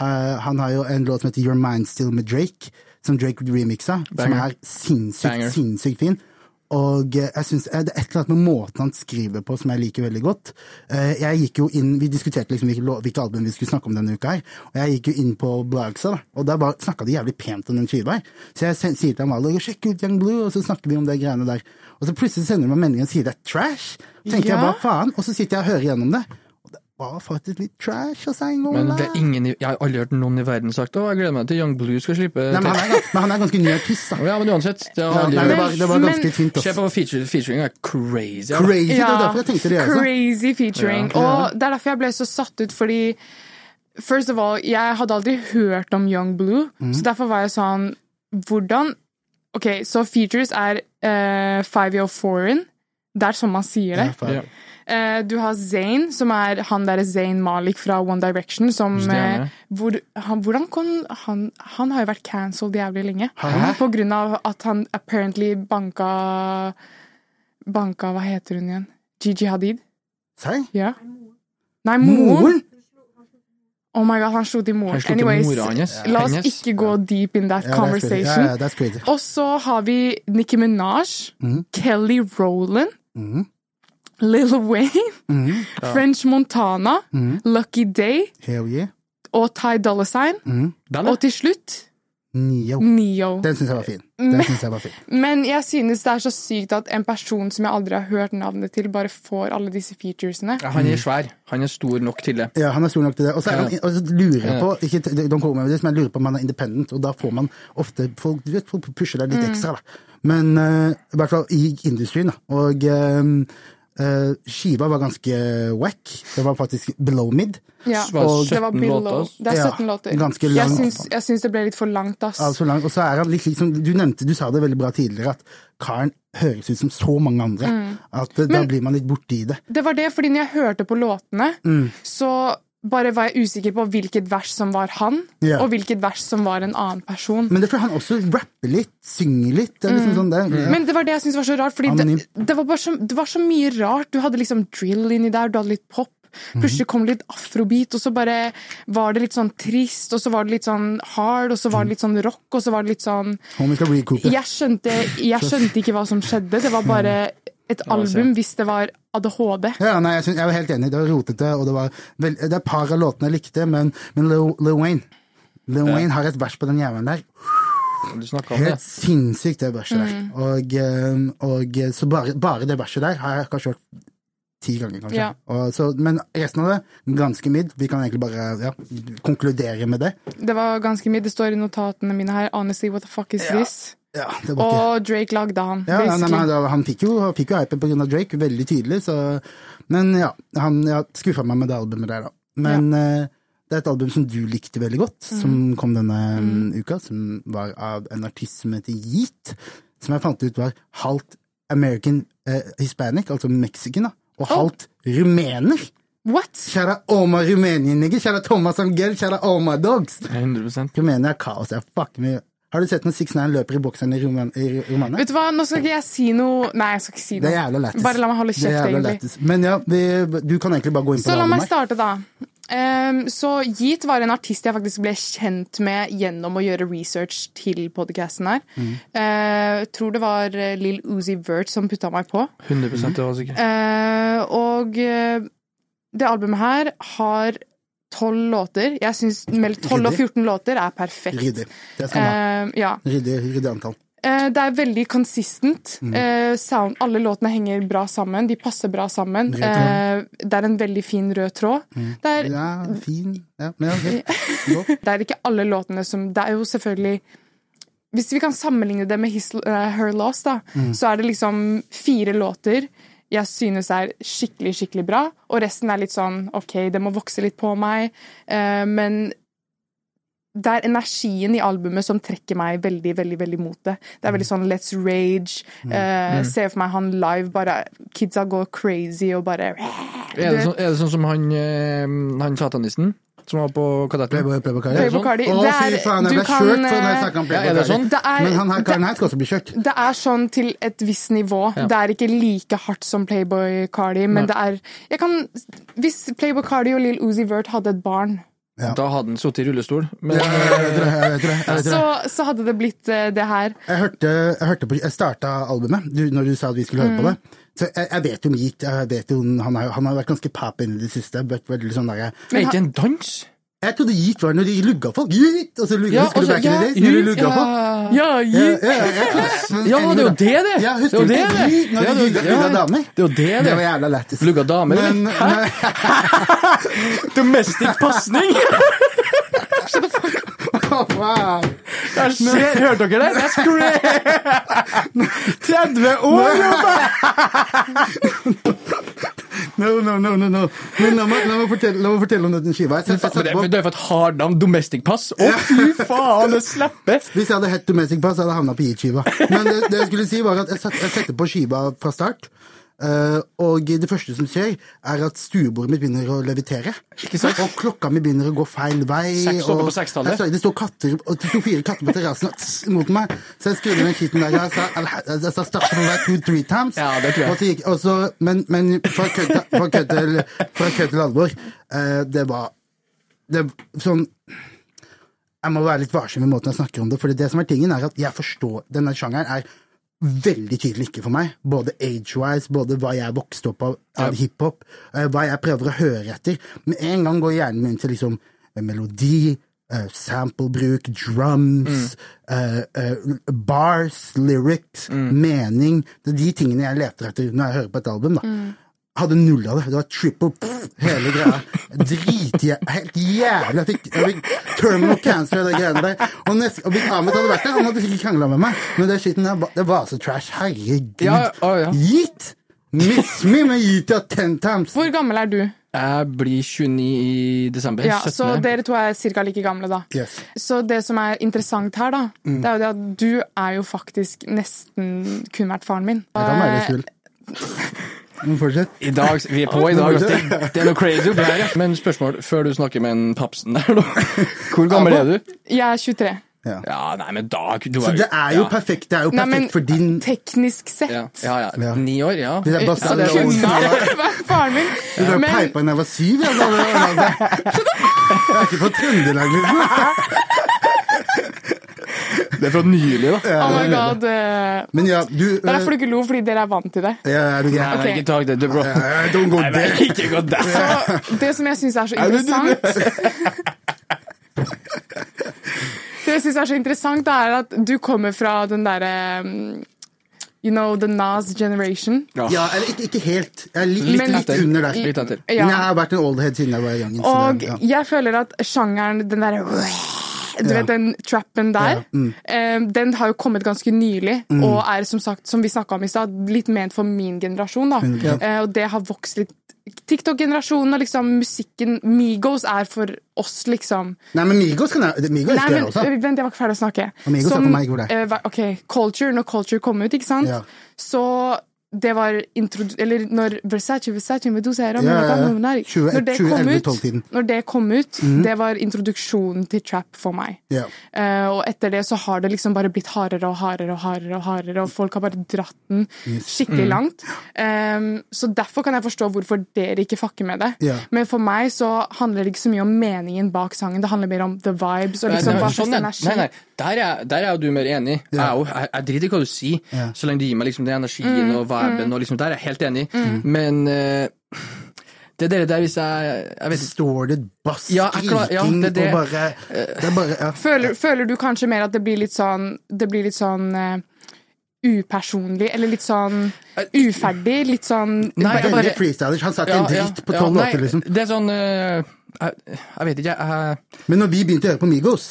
Speaker 1: Eh, han har jo en låt som heter Your Mind Still med Drake, som Drake remixa, som er sinnssykt,
Speaker 3: Banger.
Speaker 1: sinnssykt fin. Og eh, jeg synes, eh, det er et eller annet med måten han skriver på som jeg liker veldig godt. Eh, Jeg gikk jo inn, Vi diskuterte liksom hvilke, album vi skulle snakke om denne uka, her, og jeg gikk jo inn på Blogsa, da, og der snakka de jævlig pent om den her. Så jeg sier til Amalie sjekk ut Young Blue, og så snakker vi om de greiene der. Og så plutselig sender de meg melding og sier det er trash. Tenker jeg
Speaker 2: Ja.
Speaker 1: hva faen? Og så sitter jeg og hører gjennom det. Var faktisk litt trash. Og så
Speaker 3: Men det er ingen i, Jeg har aldri hørt noen i verden sagt å, jeg gleder meg til Young Blue skal slippe
Speaker 1: Nei, men, han er, men han er ganske ny artist, da. [laughs]
Speaker 3: Ja, men uansett. Det har
Speaker 1: Ja,
Speaker 3: aldri
Speaker 1: nei, det, var, det var ganske
Speaker 2: Men-
Speaker 1: fint.
Speaker 3: Se på feature, featuring er crazy. ja.
Speaker 1: Crazy, det var derfor jeg tenkte det. Altså.
Speaker 2: Crazy featuring.
Speaker 1: Ja.
Speaker 2: Og det er derfor jeg ble så satt ut, fordi First of all, jeg hadde aldri hørt om Young Blue,
Speaker 1: Mhm.
Speaker 2: så derfor var jeg sånn Hvordan Ok, så features er uh, Five Year Foreign. Det er sånn man sier det.
Speaker 1: Ja, faen.
Speaker 3: Ja.
Speaker 2: Eh, du har Zayn, som er han derre Zayn Malik fra One Direction, som eh, hvor, han, Hvordan kom han Han har jo vært cancelled jævlig lenge.
Speaker 1: Hæ?
Speaker 2: På grunn av at han apparently banka Banka Hva heter hun igjen? Gigi Hadid?
Speaker 1: Serr?
Speaker 2: Ja. Nei, moren! Oh my god, han slo til moren. Anyways, la oss ikke gå deep in that
Speaker 1: Ja,
Speaker 2: conversation.
Speaker 1: Ja.
Speaker 2: Og så har vi Nicki Minaj,
Speaker 1: mm.
Speaker 2: Kelly Rowland,
Speaker 1: Mhm.
Speaker 2: Lil Wayne,
Speaker 1: Mhm. [laughs]
Speaker 2: French Montana,
Speaker 1: mm.
Speaker 2: Lucky Day
Speaker 1: Hell yeah.
Speaker 2: og Ty Dolla Sign.
Speaker 3: Mm.
Speaker 2: Og til slutt
Speaker 1: Neo.
Speaker 2: Neo.
Speaker 1: Den syns jeg var fin. Men synes jeg var fin.
Speaker 2: Men jeg synes det er så sykt at en person som jeg aldri har hørt navnet til, bare får alle disse featuresene.
Speaker 3: Ja, Han er svær. Han er stor nok til det.
Speaker 1: Ja, han er stor nok til det. Og så er han, og så lurer jeg på ikke, this, men jeg lurer på om han er independent, og da får man ofte folk, du vet, folk pusher deg litt ekstra. Da. Men uh, i hvert fall i industrien, da. Og eh, eh, skiva var ganske wack. Det var faktisk below mid.
Speaker 2: Ja,
Speaker 1: Og-
Speaker 2: det var
Speaker 3: 17
Speaker 2: below.
Speaker 3: låter.
Speaker 2: Det er
Speaker 1: Ja,
Speaker 2: 17 låter.
Speaker 1: ganske
Speaker 2: Jeg
Speaker 1: lang.
Speaker 2: syns, jeg syns det ble litt for langt, ass.
Speaker 1: Altså langt. og så er han litt liksom, du nevnte, du sa det veldig bra tidligere, at karen høres ut som så mange andre. At eh, da blir man litt borti det.
Speaker 2: Det var det, fordi når jeg hørte på låtene,
Speaker 1: Mm.
Speaker 2: så bare var jeg usikker på hvilket vers som var han,
Speaker 1: yeah.
Speaker 2: og hvilket vers som var en annen person.
Speaker 1: Men det er fordi han også rapper litt, synger litt. Det liksom sånn, det, yeah.
Speaker 2: Men det var det jeg syntes var så rart, fordi det, det, var bare så, det var så mye rart. Du hadde liksom drill inni der, du hadde litt pop.
Speaker 1: Mhm.
Speaker 2: Plutselig kom det litt afrobeat, og så bare var det litt sånn trist, og så var det litt sånn hard, og så var det litt sånn rock, og så var det litt sånn
Speaker 1: Homie skal.
Speaker 2: Jeg skjønte, jeg skjønte ikke hva som skjedde. Det var bare et album hvis det var ADHD.
Speaker 1: Ja, nei, jeg, synes, jeg var helt enig. Det var rotete, og det var vel, Det er et par av låtene jeg likte, men, men Lil, Lil Wayne Lil Wayne har et vers på den jævelen der. Helt sinnssykt, det verset der.
Speaker 2: Mm.
Speaker 1: Og, eh, og eh, så bare, bare det verset der har jeg kanskje hørt ti ganger, kanskje.
Speaker 2: Ja.
Speaker 1: Og, så, men resten av det, ganske midd. Vi kan egentlig bare ja, konkludere med det.
Speaker 2: Det var ganske midd. Det står i notatene mine her. Honestly, what the fuck is
Speaker 1: Ja.
Speaker 2: this?
Speaker 1: Ja, det var ikke
Speaker 2: Og Drake lagde han,
Speaker 1: ja, nei,
Speaker 2: nei,
Speaker 1: nei, han- fikk jo, han fikk jo hypen av Drake, veldig tydelig, så Men ja, han ja, skuffa meg med det albumet der, da. Men eh, det er et album som du likte veldig godt,
Speaker 2: Mm.
Speaker 1: som kom denne mm, uka, som var av en artist som heter Yeet, som jeg fant ut var halvt American eh, hispanic, altså mexican, da, og halvt rumener.
Speaker 2: What?
Speaker 1: Kjære Oma Rumænien, nigga. Kjære Thomas Angel, kjære Oma Dogs.
Speaker 3: 100%
Speaker 1: Rumenia er kaos. Jeg fucker med Har du sett når Six Nine løper i bokseren i Roman- i Romania?
Speaker 2: Vet du hva, nå skal ikke jeg si noe Nei, jeg skal ikke si noe.
Speaker 1: Det er jævla lættis.
Speaker 2: Bare la meg holde
Speaker 1: Det
Speaker 2: kjeft, egentlig.
Speaker 1: Lettest. Men ja, vi, du kan egentlig bare gå inn på
Speaker 2: Så la meg starte, da. Um, så Yeet var en artist jeg faktisk ble kjent med gjennom å gjøre research til podcasten her.
Speaker 1: Mm.
Speaker 2: Uh, tror det var eh, Lill Uzi Vert som putta meg på.
Speaker 3: 100 det var sikkert.
Speaker 2: Uh, og eh, det albumet her har tolv låter. Jeg syns mellom 12 og 14 låter er perfekt.
Speaker 1: Ryddig. Det er ha.
Speaker 2: Eh, ja.
Speaker 1: Ryddig, ryddig antall.
Speaker 2: Uh, Det er veldig consistent.
Speaker 1: Mm.
Speaker 2: Uh, sound, alle låtene henger bra sammen. De passer bra sammen. Uh. Det er en veldig fin rød tråd. Det, er,
Speaker 1: Ja, fin. Ja, men ok. [laughs] Gå.
Speaker 2: det er ikke alle låtene som Det er jo selvfølgelig Hvis vi kan sammenligne det med His, Her Loss, da,
Speaker 1: Mm.
Speaker 2: så er det liksom fire låter jeg synes er skikkelig, skikkelig bra, og resten er litt sånn OK, det må vokse litt på meg, eh, men det er energien i albumet som trekker meg veldig veldig, veldig mot det. Det er veldig sånn Let's Rage. Uh, Ser for meg han live, bare Kidsa går crazy og bare
Speaker 3: Er det, sånn, er det sånn som han, eh, han satanisten som var på Kadetten?
Speaker 1: Playboy, Playboy Cardi.
Speaker 2: Playboy Cardi.
Speaker 1: Å, fy faen, jeg
Speaker 2: du
Speaker 1: ble
Speaker 2: kan,
Speaker 1: kjørt for når jeg
Speaker 2: snakka
Speaker 1: snakket om
Speaker 3: Ja, er
Speaker 1: Playboy Cardi.
Speaker 3: sånn?
Speaker 2: Det er-
Speaker 1: Men han her karen her skal også bli kjørt.
Speaker 2: Det er sånn til et visst nivå. Det er ikke like hardt som Playboy Cardi, men det er jeg kan, Hvis Playboy Cardi og Lill Uzi Vert hadde et barn,
Speaker 1: Ja.
Speaker 3: Da hadde han sittet i rullestol. Men
Speaker 1: Ja, jeg vet jeg vet jeg vet
Speaker 2: så, så hadde det blitt eh, det her.
Speaker 1: Jeg hørte, jeg hørte på, jeg starta albumet du, når du sa at vi skulle høre på det. Så jeg, jeg vet jo Meat. Han, har, han har vært ganske pap inn i det siste. Men veldig sånn der,
Speaker 3: er ikke en dans?
Speaker 1: Jeg trodde gitt var når de lugga folk. Gitt, Og så lugga,
Speaker 3: Ja,
Speaker 1: husker du
Speaker 3: altså,
Speaker 1: back in the
Speaker 3: ja,
Speaker 1: days? Når de lugga
Speaker 3: ja.
Speaker 1: folk?
Speaker 2: Ja,
Speaker 1: Ja, ja,
Speaker 3: Ja, det er jo det, det!
Speaker 1: Ja,
Speaker 3: Det
Speaker 1: husker
Speaker 3: er det!
Speaker 1: Yeet når de lugga lugga damer?
Speaker 3: Det er jo det,
Speaker 1: Det
Speaker 3: det.
Speaker 1: var jævla lættis.
Speaker 3: Lugga damer, eller?
Speaker 1: Men, [laughs]
Speaker 3: Domestic pasning! [laughs]
Speaker 1: wow.
Speaker 3: Jeg ser, hørte dere det? That's great! 30 år, [laughs]
Speaker 1: No, no, no, no, no. Men la meg, la meg, fortelle, la meg fortelle om den skiva. Jeg,
Speaker 3: det er for et hardnavn. Domestic pass. Å, fy faen, det slipper! [laughs]
Speaker 1: hvis jeg hadde hett Domestic Pass, hadde jeg havna på Eat-skiva. Men det, det jeg skulle si, var at jeg, satt, jeg setter på skiva fra start. Eh, og det første som skjer, er at stuebordet mitt begynner å levitere.
Speaker 3: sant?
Speaker 1: Og klokka mi begynner å gå feil vei.
Speaker 3: Seks
Speaker 1: og
Speaker 3: på sekstallet.
Speaker 1: Det står katter, og det sto fire katter på terrassen mot meg. Så jeg skrudde den skitten der. Jeg sa, jeg sa start hver two, three times.
Speaker 3: Ja, det tror jeg.
Speaker 1: Og så gikk, og så, men, men fra kødd til, til, alvor, eh, det var det, sånn jeg må være litt varsom med måten jeg snakker om det, for det som er tingen er at jeg forstår Denne sjangeren er veldig tydelig ikke for meg. Både age-wise, både hva jeg vokste opp av, av hiphop, eh, hva jeg prøver å høre etter. Med en gang går hjernen min til liksom eh, melodi, eh, samplebruk, drums, eh, bars, lyrics, mening. Det er de tingene jeg leter etter når jeg hører på et album. da hadde null av det. Det var triple pff, hele greia. Drit, Helt jævlig. Jeg fikk, jeg fikk terminal cancer av de greiene der. Og, nest, og Ahmed hadde vært der, han hadde sikkert krangla med meg. Men det skitten der, det var så trash. Herregud.
Speaker 3: Ja, å, ja.
Speaker 1: Gitt! Miss me men gitt ja ten times.
Speaker 2: Hvor gammel er du?
Speaker 3: Jeg blir 29 i desember.
Speaker 2: Ja, så dere to er ca. like gamle, da.
Speaker 1: Yes.
Speaker 2: Så det som er interessant her, da, det er jo det at du er jo faktisk nesten kun vært faren min.
Speaker 1: Ja, da må sul. [laughs] Fortsett.
Speaker 3: I dag, vi er på i dag. altså. Det, det er noe crazy oppi her. Men spørsmål før du snakker med en papsen der, da. Hvor gammel er du?
Speaker 2: Jeg er 23.
Speaker 1: Ja.
Speaker 3: Ja, nei, men da du
Speaker 1: Så det er jo
Speaker 3: ja.
Speaker 1: perfekt. Det er jo
Speaker 2: Nei, men
Speaker 1: for din
Speaker 2: teknisk sett
Speaker 3: Ja, ja, ja.
Speaker 1: Ja.
Speaker 3: Ni år, ja.
Speaker 1: Det er bare
Speaker 2: så
Speaker 1: det
Speaker 2: kunne [laughs] vært faren min.
Speaker 1: Du
Speaker 2: Men
Speaker 1: peipa da jeg var syv. Jeg, [laughs] jeg er ikke fra Trøndelag, liksom. [laughs]
Speaker 3: Det er fra nylig, da.
Speaker 2: oh my god. eh,
Speaker 1: Men ja, du
Speaker 2: Det er derfor du ikke lo, fordi dere er vant til det.
Speaker 1: ja, er du
Speaker 3: Nei, Okay. ikke tak det, du, bro.
Speaker 1: Ja, Don't go there.
Speaker 3: ikke gå der.
Speaker 2: Så det som jeg syns er så interessant [laughs] Det jeg synes er så interessant, da, er at du kommer fra den derre um, You know, the Nas generation.
Speaker 1: Ja, eller ikke, ikke helt. Jeg er litt, litt,
Speaker 2: Men-
Speaker 1: litt under der.
Speaker 3: Litt etter.
Speaker 2: Ja.
Speaker 1: Men jeg har vært en oldhead siden jeg var young. så
Speaker 2: Og
Speaker 1: det- ja.
Speaker 2: jeg føler at sjangeren, den derre du vet den trappen der,
Speaker 1: mm.
Speaker 2: eh, den har jo kommet ganske nylig, og er som sagt, som vi snakka om i stad, litt ment for min generasjon. da.
Speaker 1: Ja.
Speaker 2: Eh, og det har vokst litt TikTok-generasjonen og liksom musikken Migos er for oss, liksom.
Speaker 1: Nei, men Migos kan jeg Migos
Speaker 2: Nei, men
Speaker 1: også.
Speaker 2: øh, Vent, jeg var ikke ferdig å snakke.
Speaker 1: Amigos er for meg hvor det er.
Speaker 2: eh, ok, Culture, når Culture kom ut, ikke sant?
Speaker 1: Ja.
Speaker 2: Så det var introdu... Eller når Versace, Versace, Medusa era,
Speaker 1: Ja, ja, ja.
Speaker 2: Når det kom ut, når det kom ut, det var introduksjonen til trap for meg.
Speaker 1: Ja.
Speaker 2: Uh, og etter det så har det liksom bare blitt hardere og hardere og hardere, og hardere, og folk har bare dratt den skikkelig langt. Um, så derfor kan jeg forstå hvorfor dere ikke fucker med det.
Speaker 1: Ja.
Speaker 2: Men for meg så handler det ikke så mye om meningen bak sangen, det handler mer om the vibes og liksom hva slags
Speaker 3: sånn,
Speaker 2: energi.
Speaker 3: nei, nei. Der er, der er du mer enig. Jeg, er jeg, jeg driter i hva du sier,
Speaker 1: Ja.
Speaker 3: så lenge du gir meg liksom den energien og viben. Og liksom, der er jeg helt enig.
Speaker 2: Mm.
Speaker 3: Men uh, det er det der hvis jeg Jeg vet ikke.
Speaker 1: Distorted bass,
Speaker 3: Ja, er ja,
Speaker 1: skriking
Speaker 3: det er det.
Speaker 1: og bare Det er bare ja.
Speaker 2: Føler, føler du kanskje mer at det blir litt sånn Det blir litt sånn uh, upersonlig, eller litt sånn uferdig? Litt sånn
Speaker 3: Nei,
Speaker 1: Veldig
Speaker 3: bare-
Speaker 1: freestylers. Han satt
Speaker 3: Ja,
Speaker 1: en
Speaker 3: ja,
Speaker 1: dritt på tolv
Speaker 3: nei,
Speaker 1: låter, liksom.
Speaker 3: Det er sånn uh, jeg, jeg vet ikke, jeg
Speaker 1: Men når vi begynte å høre på Migos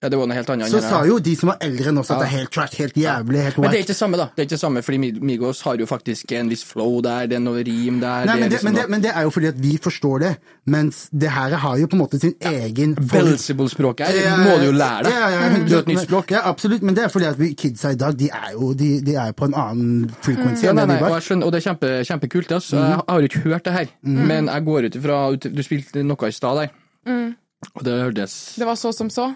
Speaker 3: Ja, det var noe helt annet.
Speaker 1: så sa jo de som var eldre enn oss at
Speaker 3: Ja.
Speaker 1: det er helt trash, helt jævlig, helt
Speaker 3: Men det er ikke det samme, da. Det er ikke det samme, fordi Migos har jo faktisk en viss flow der, det er noe rim der.
Speaker 1: Nei,
Speaker 3: er
Speaker 1: men det,
Speaker 3: liksom
Speaker 1: men, det,
Speaker 3: noe-
Speaker 1: men det er jo fordi at vi forstår det, mens det her har jo på en måte sin egen
Speaker 3: Belzebul-språket her må du jo lære deg.
Speaker 1: Ja, ja, ja,
Speaker 3: Du har et nytt språk.
Speaker 1: Ja, absolutt, men det er fordi at vi kidsa i dag, de er jo de, de er på en annen frequency
Speaker 3: Ja,
Speaker 1: enn
Speaker 3: nei, nei, og, jeg skjønner, og det er kjempe, kjempekult. Altså.
Speaker 1: Mm.
Speaker 3: Jeg har jo ikke hørt det her, men jeg går ut ifra Du spilte noe i stad der, og det hørtes
Speaker 2: Det var så som så.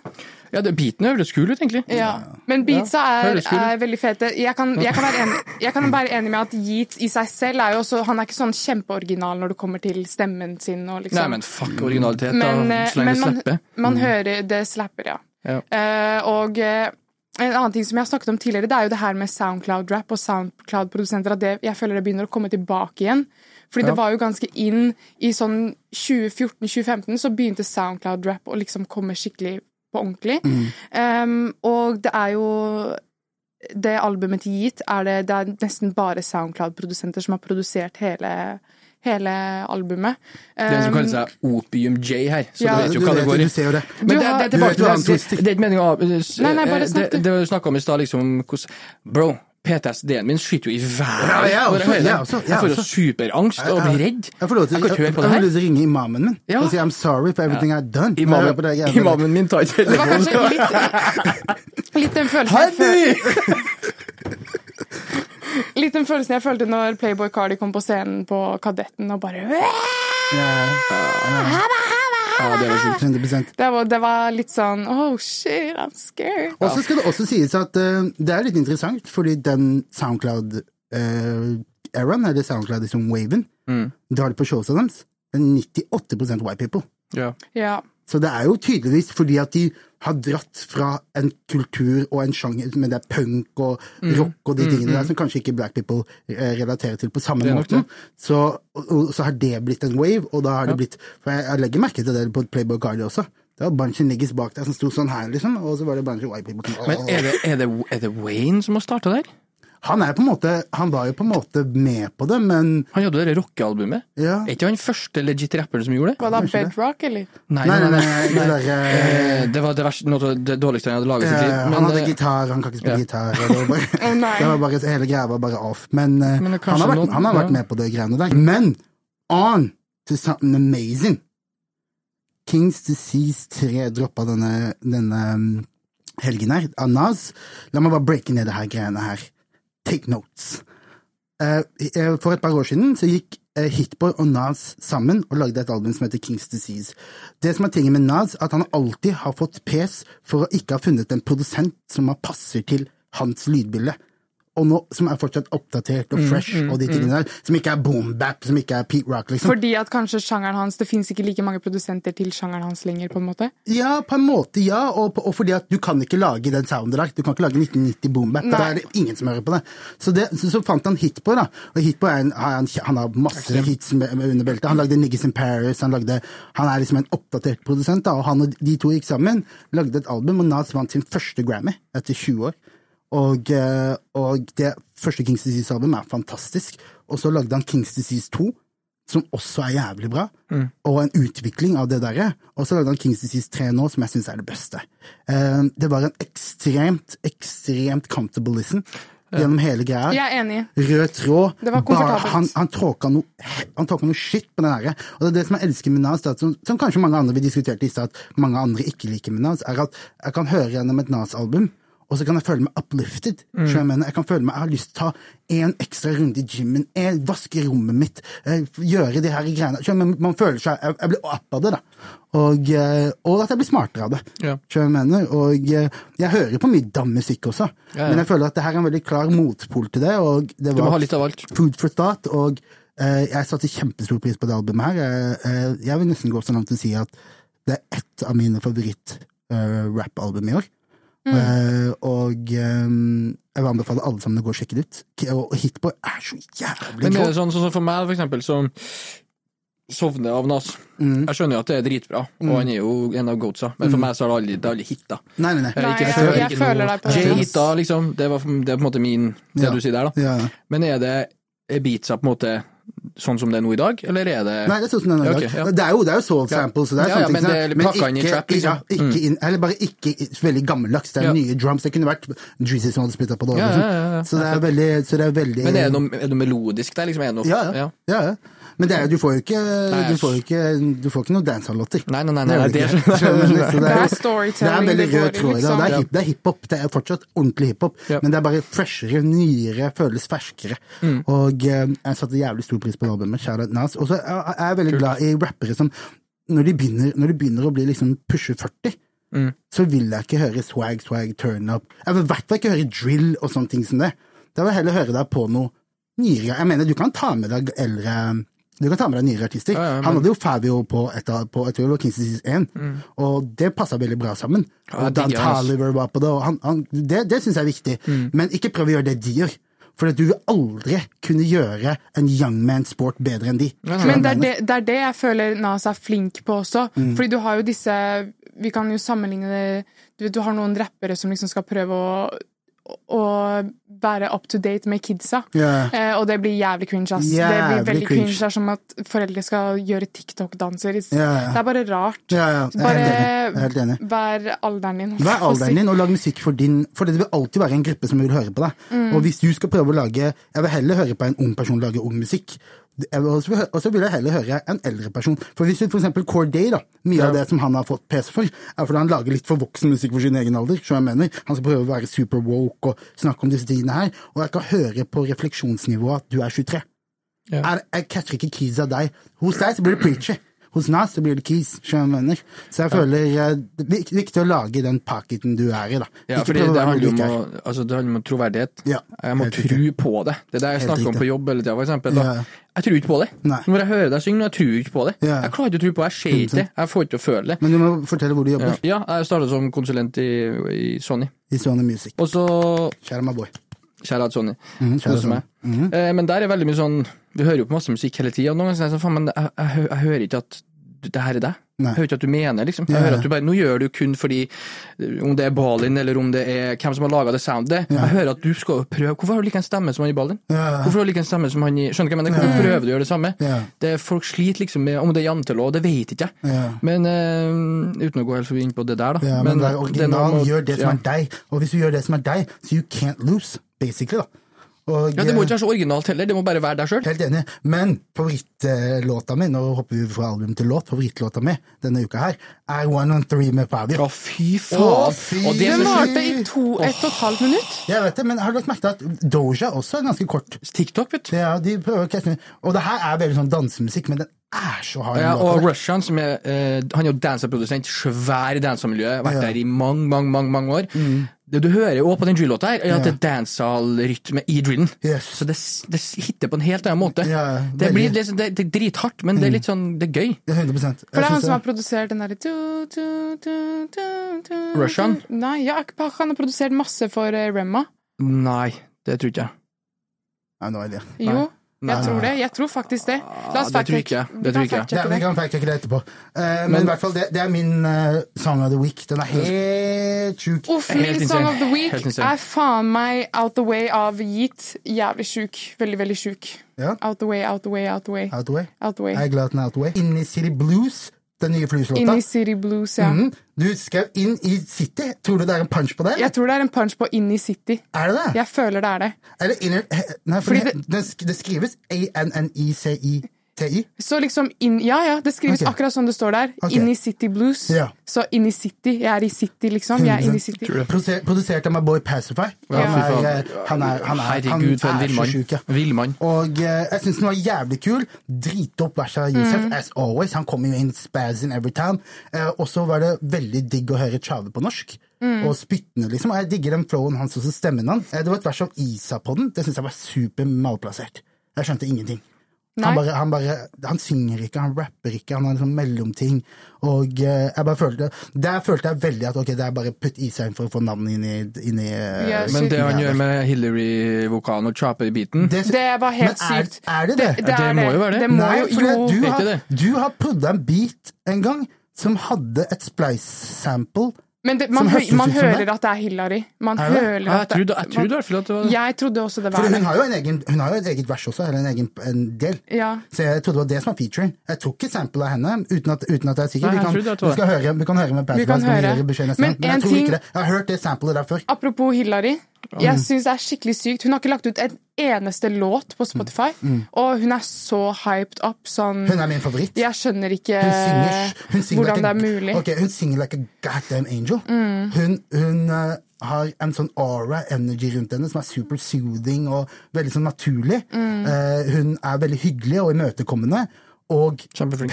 Speaker 3: Ja, det, beatene høres kule ut, egentlig.
Speaker 2: Ja. Men beatsa er, er veldig fete. Jeg kan, jeg, kan være enig, jeg kan være enig med at Yeet i seg selv er jo også Han er ikke sånn kjempeoriginal når det kommer til stemmen sin og liksom
Speaker 3: Nei, men fuck originalitet,
Speaker 2: Men,
Speaker 3: da, så lenge
Speaker 2: men
Speaker 3: det
Speaker 2: man,
Speaker 3: slipper.
Speaker 2: man hører det slapper, ja.
Speaker 3: Ja.
Speaker 2: Uh, og eh, en annen ting som jeg har snakket om tidligere, det er jo det her med Soundcloud-rap og Soundcloud-produsenter. At det, jeg føler det begynner å komme tilbake igjen. Fordi det var jo ganske inn i sånn 2014-2015 så begynte Soundcloud-rap å liksom komme skikkelig på ordentlig. Um, og det er jo Det albumet til Yeat er det, det er nesten bare Soundcloud-produsenter som har produsert hele, hele albumet.
Speaker 3: Det er en som kaller seg Opium J her, så
Speaker 2: Ja,
Speaker 3: du vet jo hva det går i.
Speaker 1: du ser jo det.
Speaker 3: Men det, det, det,
Speaker 1: det,
Speaker 3: det, det,
Speaker 1: det,
Speaker 3: det er ikke meningen av
Speaker 2: Nei, nei, bare
Speaker 3: det,
Speaker 2: snakk, du.
Speaker 3: det, det snakka om i stad, liksom hvordan Bro, PTSD-en min skyter jo i været.
Speaker 1: Ja, jeg også, jeg også, jeg
Speaker 3: Jeg får jo superangst og blir redd.
Speaker 1: Jeg får lov til,
Speaker 3: Jeg
Speaker 1: jeg, jeg,
Speaker 3: jeg
Speaker 1: lov til å ringe imamen min
Speaker 3: Ja.
Speaker 1: og si I'm sorry for everything I've done.
Speaker 3: Imamen,
Speaker 1: det
Speaker 3: imamen min tar ikke
Speaker 2: Det var kanskje litt, litt den følelsen jeg følte Litt den følelsen jeg følte når Playboy Cardi kom på scenen på Kadetten og bare
Speaker 1: Ja,
Speaker 3: Ja, det var sjukt.
Speaker 1: 100
Speaker 2: det var, det var litt sånn Oh shit, I'm scared.
Speaker 1: Og så skal det også sies at uh, det er litt interessant, fordi den Soundcloud-eraen, eller Soundcloud liksom waven,
Speaker 3: Mm.
Speaker 1: det har de på showsa deres, det er 98% white people.
Speaker 3: Ja.
Speaker 2: Ja.
Speaker 1: Så det er jo tydeligvis fordi at de har dratt fra en kultur og en sjanger, med det er punk og
Speaker 3: Mm.
Speaker 1: rock og de tingene der som kanskje ikke black people eh, relaterer til på samme
Speaker 3: det.
Speaker 1: Så, og, så har det blitt en wave, og da har det blitt For jeg, jeg legger merke til det på Playboy Cardi også. Det var bunch of niggas bak der som sto sånn her, liksom, og så var det bunch white people
Speaker 3: Men er det, er, det, er det Wayne som har starta der?
Speaker 1: Han er på en måte Han var jo på en måte med på det, men
Speaker 3: Han hadde det rockealbumet.
Speaker 1: ja.
Speaker 3: Er ikke han første legit rapperen som gjorde det?
Speaker 2: Var det Bedrock, eller?
Speaker 1: Nei, nei, nei, det der eh,
Speaker 3: Eh, Det var det, verste, noe det dårligste han hadde laget i sitt
Speaker 1: eh,
Speaker 3: liv.
Speaker 1: Han hadde
Speaker 3: det...
Speaker 1: gitar, han kan ikke spille
Speaker 3: ja.
Speaker 1: gitar. Det var bare, [laughs] det var bare, hele greia var bare off. Men, eh,
Speaker 3: Men
Speaker 1: han, har vært, han har vært
Speaker 3: ja.
Speaker 1: med på det greiene der. Men on to something amazing. Kings Disease 3 droppa denne, denne um, helgen her, av Nas. La meg bare breake ned det her greiene her. Take notes. Eh, eh, for et par år siden så gikk eh, Hitboy og Nas sammen og lagde et album som heter Kings Disease. Det som er tingen med Nas, at han alltid har fått pes for å ikke ha funnet en produsent som passer til hans lydbilde. Og nå, som er fortsatt oppdatert og fresh, og de tingene der. Som ikke er boom-bap, som ikke er Pete Rock, liksom.
Speaker 2: Fordi at kanskje sjangeren hans Det fins ikke like mange produsenter til sjangeren hans lenger, på en måte?
Speaker 1: Ja, på en måte, ja. Og, på- og fordi at du kan ikke lage den sounden der. Du kan ikke lage 1990 boom-bap. Da er det ingen som hører på det. Så, det, så, så fant han Hitboy, da. Og Hitboy er en, han, han har masse hits med, med under beltet. Han lagde Niggas in Paris. Han, lagde, han er liksom en oppdatert produsent, da. Og han og de to gikk sammen, lagde et album, og Nas vant sin første Grammy etter 20 år. Og, eh, og det første Kings Disease-albumet er fantastisk. Og så lagde han Kings Disease 2, som også er jævlig bra, og en utvikling av det derre. Og så lagde han Kings Disease 3 nå, som jeg syns er det beste. Eh, det var en ekstremt, ekstremt comfortable listen gjennom hele greia.
Speaker 2: Jeg er enig.
Speaker 1: Rød tråd.
Speaker 2: Det var komfortabelt.
Speaker 1: Han, han tråka noe, han tråka noe skitt på den derre. Og det er det som jeg elsker med Nas, som, som kanskje mange andre vi diskuterte i stad, at mange andre ikke liker med Nas, er at jeg kan høre gjennom et Nas-album. Og så kan jeg føle meg uplifted.
Speaker 2: Mm.
Speaker 1: Jeg, mener. jeg kan føle meg, jeg har lyst til å ta en ekstra runde i gymmen, vaske rommet mitt, gjøre de her greiene. Du? Man føler seg Jeg, jeg blir opp av det, da. Og, eh, og at jeg blir smartere av det.
Speaker 3: Ja.
Speaker 1: Jeg mener? Og eh, jeg hører på mye dam-musikk også,
Speaker 3: Ja, ja.
Speaker 1: men jeg føler at det her er en veldig klar motpol til det. Og det var. Food for Thought, og eh, jeg satte kjempestor pris på det albumet her. Jeg vil nesten gå så langt til å si at det er ett av mine favoritt-rap-album i år. Eh, og um, jeg vil anbefale alle sammen å gå og sjekke det ut. Og Hitboy er så jævlig
Speaker 3: Men er det sånn, sånn for meg, for eksempel, som sovner av Nas.
Speaker 1: Mm.
Speaker 3: Jeg skjønner jo at det er dritbra, og han er jo en av goatsa, men for meg så har det aldri, det aldri hitta.
Speaker 1: Nei, nei, nei.
Speaker 3: Jeg,
Speaker 2: Nei,
Speaker 3: ikke
Speaker 2: jeg-
Speaker 3: før,
Speaker 2: jeg føler deg på det.
Speaker 3: Hitta, liksom. Det, var, det er på en måte min Det
Speaker 1: Ja.
Speaker 3: du sier der, da.
Speaker 1: Ja, ja.
Speaker 3: Men er det er beatsa på en måte sånn som det er nå i dag, eller er det
Speaker 1: Nei, det er sånn som det er nå
Speaker 3: i
Speaker 1: dag.
Speaker 3: Okay, ja.
Speaker 1: Det er jo, det er jo soul samples, så det er
Speaker 3: Ja,
Speaker 1: sånne
Speaker 3: ja,
Speaker 1: ting.
Speaker 3: men det er ikke, inn i trap, liksom.
Speaker 1: Ja, ikke inn, eller bare ikke veldig gammeldags. Det er
Speaker 3: Ja.
Speaker 1: nye drums. Det kunne vært Dreezy som hadde spytta på det.
Speaker 3: Ja,
Speaker 1: liksom.
Speaker 3: ja, ja, ja.
Speaker 1: Så det er veldig, så det er veldig
Speaker 3: Men er det noe, er det noe melodisk der? Liksom, er det noe,
Speaker 1: ja, ja. ja, ja. Men det er, du får jo ikke Du får jo ikke, du får ikke noen dancehall-låter.
Speaker 3: Nei, nei, nei, nei, det
Speaker 1: er
Speaker 2: Det er storytelling
Speaker 1: Det er veldig rød tråd i det.
Speaker 2: liksom.
Speaker 1: Det er er hiphop. Det er fortsatt ordentlig hiphop, men det er bare freshere, nyere, føles ferskere.
Speaker 3: Mm.
Speaker 1: Og eh, jeg satte jævlig stor pris på det albumet. Shout Nas. Og så er jeg veldig glad i rappere som når de begynner, når de begynner å bli liksom pushe 40,
Speaker 3: Mm.
Speaker 1: så vil jeg ikke høre swag, swag, turn up. Jeg vil i hvert fall ikke høre drill og sånne ting som det. Da vil jeg heller høre deg på noe nyere. Jeg mener, du kan ta med deg eldre du kan ta med deg nyere artister.
Speaker 3: Ja, ja, men-
Speaker 1: Han hadde jo Fabio på, et av, på et og Kings Disease 1, og det passa veldig bra sammen.
Speaker 3: Ja,
Speaker 1: og Dan. Taliver var på det, og han, han, det, det syns jeg er viktig.
Speaker 3: Mm.
Speaker 1: Men ikke prøv å gjøre det de gjør. For du vil aldri kunne gjøre en young man sport bedre enn de.
Speaker 2: Men det er det, det er det jeg føler Nas er flink på også.
Speaker 1: Mm.
Speaker 2: Fordi du har jo disse Vi kan jo sammenligne det Du vet, du har noen rappere som liksom skal prøve å å være up to date med kidsa.
Speaker 1: Yeah.
Speaker 2: Eh, og det blir jævlig cringe, ass. det blir veldig
Speaker 1: cringe.
Speaker 2: cringe. Som at foreldre skal gjøre TikTok-danser.
Speaker 1: Yeah.
Speaker 2: Det er bare rart.
Speaker 1: Yeah.
Speaker 2: Bare vær alderen din.
Speaker 1: Vær alderen din og lag musikk for din For det vil alltid være en gruppe som vil høre på deg.
Speaker 2: Mm.
Speaker 1: Og hvis du skal prøve å lage Jeg vil heller høre på en ung person lage ung musikk. Og så vil jeg heller høre en eldre person. For hvis du for eksempel Corday, da, mye av det som han har fått PC for, er fordi han lager litt for voksen musikk for sin egen alder. som jeg mener, Han skal prøve å være super woke og snakke om disse tingene her. Og jeg kan høre på refleksjonsnivået at du er 23.
Speaker 3: Ja.
Speaker 1: Jeg, jeg catcher ikke kids av deg. Hos deg så blir det preacher. Hos Nas så blir det keys. mener. Så jeg føler det er viktig å lage den pocketen du er i, da.
Speaker 3: Ja,
Speaker 1: Ikke prøve å
Speaker 3: det
Speaker 1: være noe du ikke er.
Speaker 3: altså, det handler om troverdighet.
Speaker 1: Ja,
Speaker 3: jeg må tro
Speaker 1: riktig.
Speaker 3: på det. Det er det jeg snakker om på jobb hele tida, for eksempel. Da.
Speaker 1: Ja.
Speaker 3: Jeg tror ikke på det.
Speaker 1: Nei.
Speaker 3: Når jeg hører deg synge, jeg tror ikke på det.
Speaker 1: Ja.
Speaker 3: Jeg klarer ikke å tro på det. Jeg ser ikke det. Jeg får ikke til å føle det.
Speaker 1: Men du må fortelle hvor du jobber.
Speaker 3: ja jeg starta som konsulent i, i Sony.
Speaker 1: I Sony Music.
Speaker 3: Og så
Speaker 1: Kjære my boy.
Speaker 3: Kjære Sony.
Speaker 1: Mm,
Speaker 3: Koser meg. Eh, men der er veldig mye sånn Vi hører jo på masse musikk hele tida, og noen ganger så er det sånn faen, men jeg, jeg, jeg hører ikke at det her er deg.
Speaker 1: Nei.
Speaker 3: Jeg hører ikke at du mener, liksom. Jeg hører at du bare Nå gjør du kun fordi eh, Om det er Balin, eller om det er hvem som har laga det soundet. Jeg hører at du skal prøve Hvorfor har du like en stemme som han i Balin? Hvorfor har du like en stemme som han i Skjønner du hva jeg mener? Hvorfor prøver du å gjøre det samme? Det er, folk sliter liksom med Om det er jantelov, det vet ikke jeg. Men uh, uten å gå helt forbi inn på det der, da.
Speaker 1: Ja, men, men
Speaker 3: det er original,
Speaker 1: original,
Speaker 3: er noe,
Speaker 1: gjør det som er deg. Og hvis du gjør det som er deg, så you can't lose, basically, da. Og,
Speaker 3: Ja, Det må
Speaker 1: eh,
Speaker 3: ikke være så originalt heller, det må bare være deg sjøl.
Speaker 1: Helt enig. Men favorittlåta mi, nå hopper vi fra album til låt, favorittlåta mi denne uka her, er One on Three med Fabio.
Speaker 3: Å, fy faen!
Speaker 1: Fy
Speaker 3: og det
Speaker 2: varte i to, ett og et halvt minutt.
Speaker 1: Jeg vet det, men har du lagt merke til at Doja også er ganske kort?
Speaker 3: TikTok, vet du.
Speaker 1: Ja, de prøver å catche Og det her er veldig sånn dansemusikk, men den er så hard.
Speaker 3: Ja, og Russian, som er, uh, han er jo danserprodusent, svær i dansemiljøet, vært
Speaker 1: Ja. Mm.
Speaker 3: der i mange, mange, mange, mange år. Det du hører jo på den drill-låta her, er at det er dancehall-rytme i drillen.
Speaker 1: Yes.
Speaker 3: Så det, det hitter på en helt annen måte.
Speaker 1: Ja,
Speaker 3: det, blir liksom, det, det er drithardt, men det er litt sånn, det er gøy.
Speaker 1: Det er 100%.
Speaker 2: For det er han som har produsert den derre
Speaker 3: Russian?
Speaker 2: Nei, ja, han har produsert masse for eh, Remma.
Speaker 3: Nei, det tror ikke jeg.
Speaker 1: Nei, nå er det.
Speaker 2: Jo,
Speaker 3: Nei.
Speaker 2: jeg tror det. Jeg tror faktisk det. La oss
Speaker 3: det tror ikke jeg.
Speaker 2: fact-check-
Speaker 3: Det tror ikke jeg.
Speaker 1: Vi kan fact-checke det etterpå. Eh, men,
Speaker 3: Men-
Speaker 1: i hvert fall, det, det er min uh, song of the week. Den er helt sjuk.
Speaker 2: Uff, min. Song of the Week er faen meg Out the Way av Yeet. Jævlig sjuk. Veldig, veldig sjuk.
Speaker 1: Ja.
Speaker 2: Out the way, out the way, out the way.
Speaker 1: Out the way.
Speaker 2: Out the way.
Speaker 1: Jeg er glad at den er out the way. Inni City Blues, den nye Flues-låta.
Speaker 2: Inn i City Blues, ja.
Speaker 1: Mm. Du skrev Inn i City. Tror du det er en punch på det?
Speaker 2: Jeg tror det er en punch på Inn i City.
Speaker 1: Er det det?
Speaker 2: Jeg føler det er det.
Speaker 1: Eller inner, nei, for det, det, det skrives A-N-N-I-C-I-T-I.
Speaker 2: Så liksom inn, Ja, ja, det skrives
Speaker 1: okay.
Speaker 2: akkurat sånn det står der. Okay. Inni City Blues.
Speaker 1: Ja.
Speaker 2: Så inni City. Jeg er i City, liksom. Jeg er inni City.
Speaker 1: Produser, produsert av my boy Pacify.
Speaker 3: Ja,
Speaker 1: Han er, han er, han er, han
Speaker 3: Herregud, for en
Speaker 1: er så
Speaker 3: villmann.
Speaker 1: sjuk, ja.
Speaker 3: Villmann.
Speaker 1: Og uh, jeg syns den var jævlig kul. Dritopp vers av Yousef, as always. Han kommer jo inn spaz in every time. Uh, og så var det veldig digg å høre Tjave på norsk. Og spyttende, liksom. Og jeg digger den flowen hans og stemmen hans. Eh, det var et vers om Isa på den. Det syns jeg var super malplassert. Jeg skjønte ingenting. Han, bare, han bare Han synger ikke, han rapper ikke, han har en sånn mellomting. Og eh, jeg bare følte Der følte jeg veldig at ok, det er bare putt i seg for å få navnet inn i, inn i eh,
Speaker 2: Ja,
Speaker 3: Men det han gjør med Hillary-vokalen og Chape-biten
Speaker 1: det,
Speaker 2: Det var helt
Speaker 1: men er,
Speaker 2: sykt.
Speaker 1: Er det det?
Speaker 2: Det,
Speaker 3: det
Speaker 2: er
Speaker 3: må jo være det.
Speaker 2: Det må
Speaker 1: Nei, for
Speaker 2: jo.
Speaker 1: du, har, du har prodda en beat en gang som hadde et splice-sample
Speaker 2: Men det, man,
Speaker 1: Som
Speaker 2: hø
Speaker 1: høres ut
Speaker 2: man hører at det er Hillary. Man
Speaker 1: Er det?
Speaker 2: hører
Speaker 3: Ja, jeg trodde, jeg trodde i hvert fall at det var
Speaker 2: Jeg trodde også det
Speaker 1: For
Speaker 2: var
Speaker 1: hun har jo, en egen, hun har jo et eget vers også, eller en egen en del.
Speaker 2: Ja.
Speaker 1: Så jeg trodde det var det som var featuren. Jeg tok ikke sample av henne, uten at, uten at jeg er sikker.
Speaker 3: Nei,
Speaker 1: vi,
Speaker 3: jeg
Speaker 1: kan,
Speaker 3: det var
Speaker 1: vi, høre, vi kan høre med
Speaker 2: Vi kan
Speaker 1: kan vi
Speaker 2: høre. Men.
Speaker 1: Men jeg tror
Speaker 2: ting-
Speaker 1: ikke det. Jeg har hørt det samplet der før.
Speaker 2: Apropos Hillary. Jeg syns det er skikkelig sykt. Hun har ikke lagt ut en eneste låt på Spotify, og hun er så hyped up sånn
Speaker 1: Mm. Hun er min favoritt.
Speaker 2: Jeg skjønner ikke
Speaker 1: Hun synger, hun synger
Speaker 2: hvordan
Speaker 1: like
Speaker 2: det er mulig.
Speaker 1: Okay, hun synger like a goddamn angel. Hun, hun uh, har en sånn aura, energy rundt henne, som er super soothing og veldig sånn naturlig.
Speaker 2: Mm.
Speaker 1: Uh, hun er veldig hyggelig og imøtekommende. Og
Speaker 3: Kjempeflink.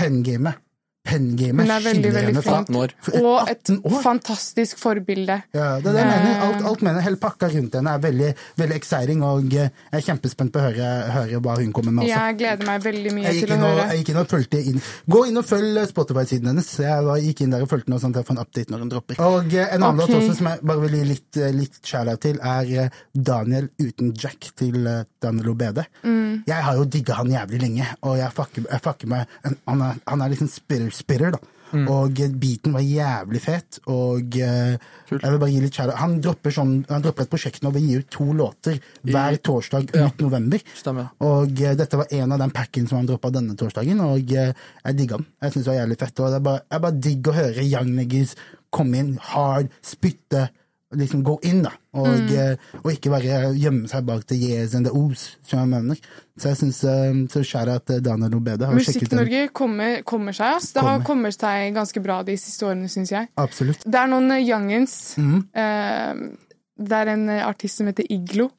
Speaker 1: Penngamet.
Speaker 2: Er
Speaker 1: henne fra
Speaker 2: flink.
Speaker 3: 18 år.
Speaker 2: Og et fantastisk forbilde.
Speaker 1: Ja, det er det jeg mener.
Speaker 2: Eh.
Speaker 1: Alt, alt mener. Hele pakka rundt henne er veldig, veldig exciting, og eh, jeg er kjempespent på å høre, høre hva hun kommer med også.
Speaker 2: Jeg gleder meg veldig mye til å
Speaker 1: og,
Speaker 2: høre.
Speaker 1: jeg gikk inn og fulgte inn Gå inn og følg Spotify-siden hennes. Jeg gikk inn der og fulgte sånn at jeg får en update når hun dropper. Og eh, en annen
Speaker 2: okay.
Speaker 1: låt også som jeg bare vil gi litt, litt shout-out til, er Daniel uten Jack til Daniel Obede.
Speaker 2: Mm.
Speaker 1: Jeg har jo digga han jævlig lenge, og jeg fucker, jeg fucker med han, er, han er liksom spitter-spitter, da.
Speaker 2: Mm.
Speaker 1: Og beaten var jævlig fet, og uh, jeg vil bare gi litt shout-out. Han dropper, sånn, han dropper et prosjekt nå, vi gir ut to låter hver torsdag ut
Speaker 3: Ja.
Speaker 1: november.
Speaker 3: Stemmer.
Speaker 1: Og uh, dette var en av den packen som han droppa denne torsdagen, og uh, jeg digga den. Jeg syns det var jævlig fett. Og det er bare, jeg bare digger å høre young niggas komme inn hard, spytte, liksom gå inn, da. Og, mm. og ikke bare gjemme seg bak the yes and the os, som jeg mener. Så jeg syns uh, så skjæra at Daniel Obede har sjekket.
Speaker 2: Musikk-Norge kommer, kommer seg, ass. Det har kommet seg ganske bra de siste årene, syns jeg.
Speaker 1: Absolutt.
Speaker 2: Det er noen eh, youngins.
Speaker 1: Mm.
Speaker 2: Uh, det er en eh, artist som heter Iglo.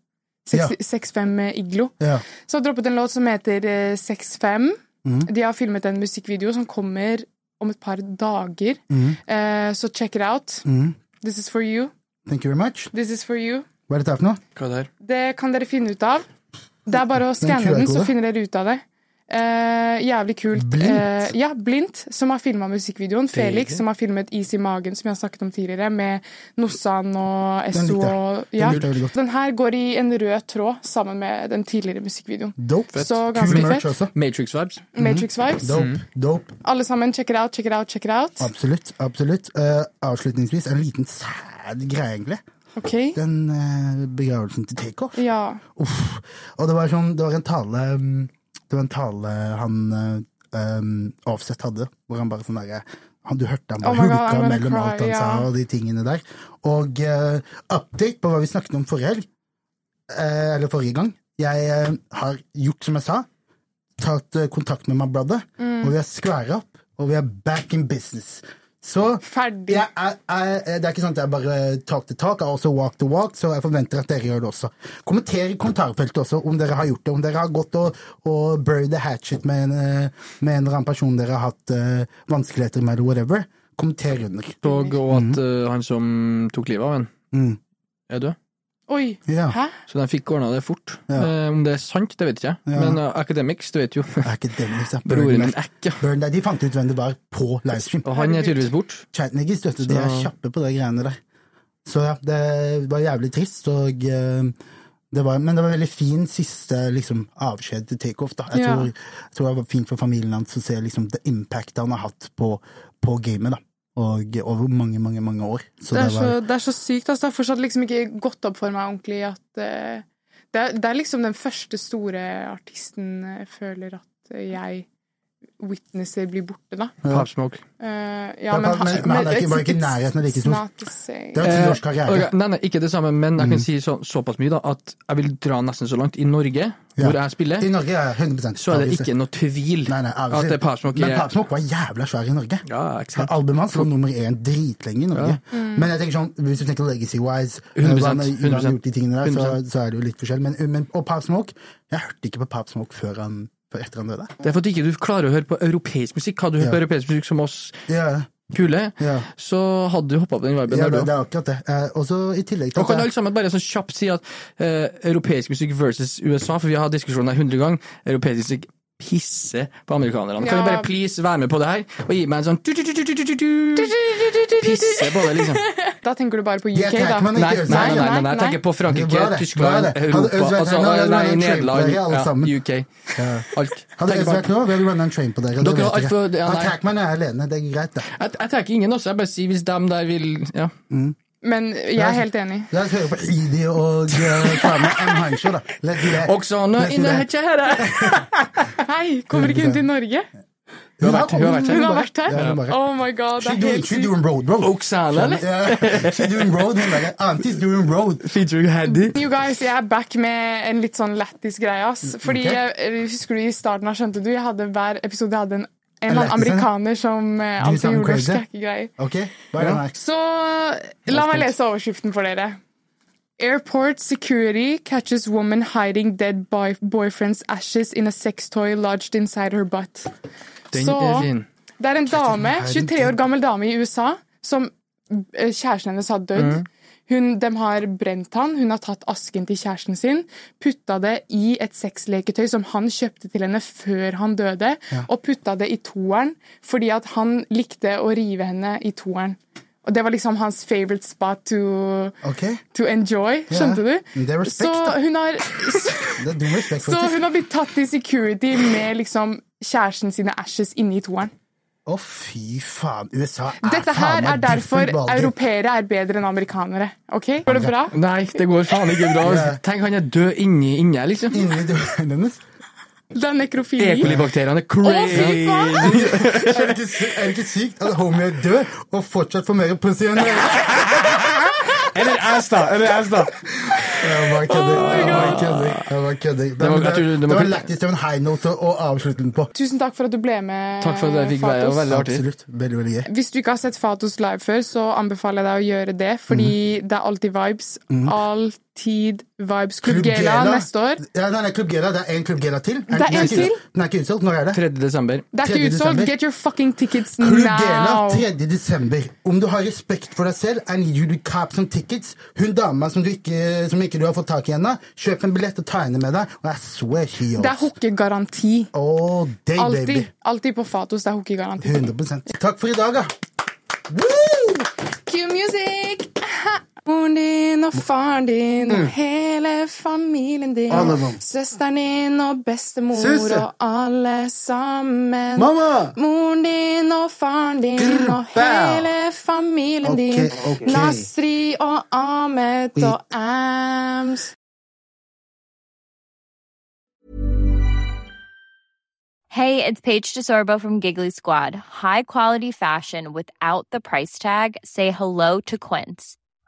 Speaker 1: Ja.
Speaker 2: 65 Iglo.
Speaker 1: Ja.
Speaker 2: Så har droppet en låt som heter eh, 65.
Speaker 1: Mm.
Speaker 2: De har filmet en musikkvideo som kommer om et par dager.
Speaker 1: Mm.
Speaker 2: Uh, så check it out.
Speaker 1: Mhm.
Speaker 2: This is for you.
Speaker 1: Thank you very much.
Speaker 2: This is for you.
Speaker 1: Hva er dette for noe?
Speaker 3: Hva er det her?
Speaker 2: Det kan dere finne ut av. Det er bare å skanne den, så finner dere ut av det. Uh, jævlig kult.
Speaker 1: Blindt?
Speaker 2: Uh, ja, Blindt, som har filma musikkvideoen. Felix, som har filmet Is i magen, som jeg har snakket om tidligere, med Nossan og
Speaker 1: Den
Speaker 2: Esso og
Speaker 1: Den
Speaker 2: ja.
Speaker 1: godt.
Speaker 2: Den her går i en rød tråd sammen med den tidligere musikkvideoen.
Speaker 1: Dope.
Speaker 2: Så
Speaker 1: Kul
Speaker 2: ganske fett.
Speaker 1: også.
Speaker 3: Matrix-vibes.
Speaker 2: Matrix Vibes.
Speaker 1: Dope. Dope.
Speaker 2: Alle sammen, check it out, check it out, check it out.
Speaker 1: Absolutt. absolutt. Uh, avslutningsvis en liten sad greie, egentlig.
Speaker 2: Ok.
Speaker 1: Den uh, begravelsen til Takeoff.
Speaker 2: Ja.
Speaker 1: Uff. Og det var, sånn, det var en tale mm, Det var en tale han um, Offset hadde, hvor han bare sånn derre han, Du hørte han bare
Speaker 2: Oh
Speaker 1: hulka
Speaker 2: God,
Speaker 1: mellom
Speaker 2: cry,
Speaker 1: alt han sa og de tingene der. Og uh, update på hva vi snakket om forrige helg, uh, eller forrige gang. Jeg uh, har gjort som jeg sa, tatt kontakt med my brother,
Speaker 2: Mm.
Speaker 1: og vi har squara opp, og vi er back in business. Så
Speaker 2: Ferdig.
Speaker 1: jeg, jeg, jeg, det er ikke sånn at jeg bare talk to talk, har også walk the walk, så jeg forventer at dere gjør det også. Kommenter i kommentarfeltet også om dere har gjort det, om dere har gått og, og bury the hatchet med en, eh, med en eller annen person dere har hatt uh, vanskeligheter med, eller whatever. Kommenter under.
Speaker 3: Og at eh, han som tok livet av en,
Speaker 1: Mm.
Speaker 3: er død.
Speaker 2: Oi.
Speaker 1: Ja.
Speaker 2: Hæ?
Speaker 3: Så de fikk ordna det fort.
Speaker 1: Ja.
Speaker 3: Eh, om det er sant, det vet ikke jeg.
Speaker 1: Ja.
Speaker 3: Men uh, Academics, det vet jo. [laughs]
Speaker 1: Academics, ja.
Speaker 3: Broren min Eck, ja.
Speaker 1: burn, de fant ut hvem det var på livestream.
Speaker 3: Og han er tydeligvis borte.
Speaker 1: Chatniggis, vet du, de er kjappe på de greiene der. Så ja, det var jævlig trist, og Uh, det var, men det var veldig fin siste liksom, avskjed til takeoff. da. Jeg,
Speaker 2: Ja.
Speaker 1: tror, jeg tror det var fint for familien hans å se liksom, det impact han har hatt på, på gamet. da. Og over mange, mange mange år. Så
Speaker 2: Det er,
Speaker 1: det var,
Speaker 2: så, det er så sykt. Altså. Det har fortsatt liksom ikke gått opp for meg ordentlig at uh, det, er, det er liksom den første store artisten jeg føler at jeg witnesser blir borte, da.
Speaker 3: Ja. Smoke.
Speaker 2: Uh, ja,
Speaker 1: men, men- men han er ikke- var ikke i nærheten av like
Speaker 2: it's
Speaker 1: stor.
Speaker 2: not the same.
Speaker 1: det er ti års karriere.
Speaker 3: Eh, ok, nei, nei, ikke det samme, men jeg kan si så, såpass mye da, at jeg vil dra nesten så langt. I Norge,
Speaker 1: Ja.
Speaker 3: hvor jeg spiller,
Speaker 1: I Norge er 100
Speaker 3: så er det ikke noe tvil
Speaker 1: Nei, nei,
Speaker 3: at det er Smoke
Speaker 1: Men Papsmok var jævla svær i Norge.
Speaker 3: Ja.
Speaker 1: Albumet hans var nummer én dritlenge i Norge.
Speaker 2: Mm.
Speaker 1: Men jeg tenker sånn, hvis du tenker legacy-wise, eh,
Speaker 3: 100%,
Speaker 1: hva han har- hva han har gjort de tingene der, så, så er det jo litt forskjell. Men, men, og Papsmok, Jeg hørte ikke på Papsmok før, han, etter han døde.
Speaker 3: Det er for at ikke du klarer å høre på europeisk musikk. Hadde du hørt
Speaker 1: Ja.
Speaker 3: på europeisk musikk som oss
Speaker 1: Ja,
Speaker 3: kule,
Speaker 1: ja.
Speaker 3: så hadde du hoppa på den viben
Speaker 1: ja det, det er akkurat det. Eh, og så i tillegg til
Speaker 3: Og kan alle sammen bare sånn kjapt si at eh, europeisk musikk versus USA, for vi har hatt diskusjonen her hundre ganger. Europeisk musikk pisse på amerikanerne. Kan du bare please være med på det her, og gi meg en sånn Pisse på det, liksom.
Speaker 2: Da tenker du bare på UK, da.
Speaker 3: Nei, nei, nei, nei, jeg tenker på Frankrike,
Speaker 1: det,
Speaker 3: Tyskland, Europa altså, Nei,
Speaker 1: det
Speaker 3: Nederland. UK. Alt.
Speaker 1: Hadde Øst vært nå, vi hadde runnet en train på dere.
Speaker 3: Dere
Speaker 1: det
Speaker 3: har alt for-
Speaker 1: dere.
Speaker 3: ja, nei.
Speaker 1: Attackman er alene, det er greit, det.
Speaker 3: Jeg, tenker ingen også, jeg bare sier hvis dem der vil ja.
Speaker 2: Men jeg er helt enig.
Speaker 1: La oss høre på Idi og ta med M. Hancho, da. Let's do that.
Speaker 3: Oksana inne kjære! [laughs]
Speaker 2: Hei, kommer ikke hun til Norge?
Speaker 3: Hun har vært- hun har vært her.
Speaker 2: Hun har vært her? Oh my god, det er helt
Speaker 1: she
Speaker 2: She's
Speaker 1: doing road, bro.
Speaker 3: Oksana, eller?
Speaker 1: She doing road. Hun bare, Auntie's doing road.
Speaker 3: Featuring Haddy.
Speaker 2: You guys, jeg er back med en litt sånn lættis greie. ass. Fordi, Husker du i starten av Skjønte du? Jeg hadde Hver episode jeg hadde en, en eller annen amerikaner som eh, alltid gjorde noe
Speaker 1: crazy.
Speaker 2: skrekke greier.
Speaker 1: Ok, hva er det her?
Speaker 2: Så la meg lese overskriften for dere. Airport security catches woman hiding dead boyfriend's ashes in a sex toy lodged inside her butt.
Speaker 3: Den
Speaker 2: Så
Speaker 3: er
Speaker 2: det er en dame, 23 år gammel dame i USA, som eh, kjæresten hennes har dødd. Hun, de har brent han, hun har tatt asken til kjæresten sin, putta det i et sexleketøy som han kjøpte til henne før han døde, og putta det i toeren fordi at han likte å rive henne i toeren. Og det var liksom hans favorite spot to,
Speaker 1: okay.
Speaker 2: to enjoy, skjønte
Speaker 1: yeah.
Speaker 2: du?
Speaker 1: det er respekt,
Speaker 2: så hun har [laughs]
Speaker 1: det er respekt,
Speaker 2: Så hun har blitt tatt i security med liksom kjæresten sine ashes inni toeren.
Speaker 1: Å, fy faen. USA er
Speaker 2: Dette
Speaker 1: faen
Speaker 2: her
Speaker 1: meg
Speaker 2: er derfor europeere er bedre enn amerikanere. Ok? Går det bra?
Speaker 3: Nei, det går faen ikke bra. Tenk, han er død inni inne, liksom.
Speaker 1: Inni døren hennes.
Speaker 2: Det er nekrofili.
Speaker 3: E. coli-bakteriene er
Speaker 2: Å, fy
Speaker 3: crazy.
Speaker 2: faen! [laughs]
Speaker 1: Er det ikke, er det ikke sykt at homie er død og fortsatt får mer pussy enn?
Speaker 3: Eller ass, da. Eller ass, da.
Speaker 1: Jeg bare kødder. Jeg bare kødder. Kødder. Det,
Speaker 3: var-
Speaker 1: det,
Speaker 3: jeg
Speaker 1: det, var lættis. Det var en high note å, avslutte den på.
Speaker 2: Tusen takk for at du ble med,
Speaker 3: Takk for at jeg fikk være,
Speaker 2: Fatos.
Speaker 3: veldig artig.
Speaker 1: Absolutt. Veldig, veldig gøy.
Speaker 2: Hvis du ikke har sett Fatos live før, så anbefaler jeg deg å gjøre det, fordi
Speaker 1: mm.
Speaker 2: det er alltid vibes. Alltid vibes. Klubb Gela neste år.
Speaker 1: Ja, nei, nei, Klubb Gela. Det er en Klubb Gela til.
Speaker 2: Det er
Speaker 1: den
Speaker 2: en
Speaker 1: ikke- Den er ikke utsolgt. Når er det?
Speaker 3: 3. desember.
Speaker 2: Det er ikke utsolgt. Get your fucking tickets
Speaker 1: Klubb Gela 3. desember. Om du har respekt for deg selv, and you to cap some tickets. Hun dama som, du ikke, som ikke du har fått tak i ennå, kjøp en billett og ta henne med deg. Og jeg swear she
Speaker 2: Det er
Speaker 1: hockeygaranti. Day,
Speaker 2: Alltid.
Speaker 1: baby.
Speaker 2: Alltid på Fatos. Det er hockeygaranti.
Speaker 1: 100 Takk for i dag, da. Woo!
Speaker 2: Cue music! Moren din og faren din og hele familien din.
Speaker 1: Mm. Alle sammen.
Speaker 2: Søsteren din og bestemor
Speaker 1: Susse.
Speaker 2: og alle sammen.
Speaker 1: Mamma!
Speaker 2: Moren din og faren din
Speaker 1: Grr,
Speaker 2: og hele familien
Speaker 1: Ok,
Speaker 2: din.
Speaker 1: ok.
Speaker 2: Nasri og Ahmed
Speaker 1: Oi.
Speaker 2: og Ams.
Speaker 4: Hey, it's Paige DeSorbo from Giggly Squad. High quality fashion without the price tag. Say hello to Quince.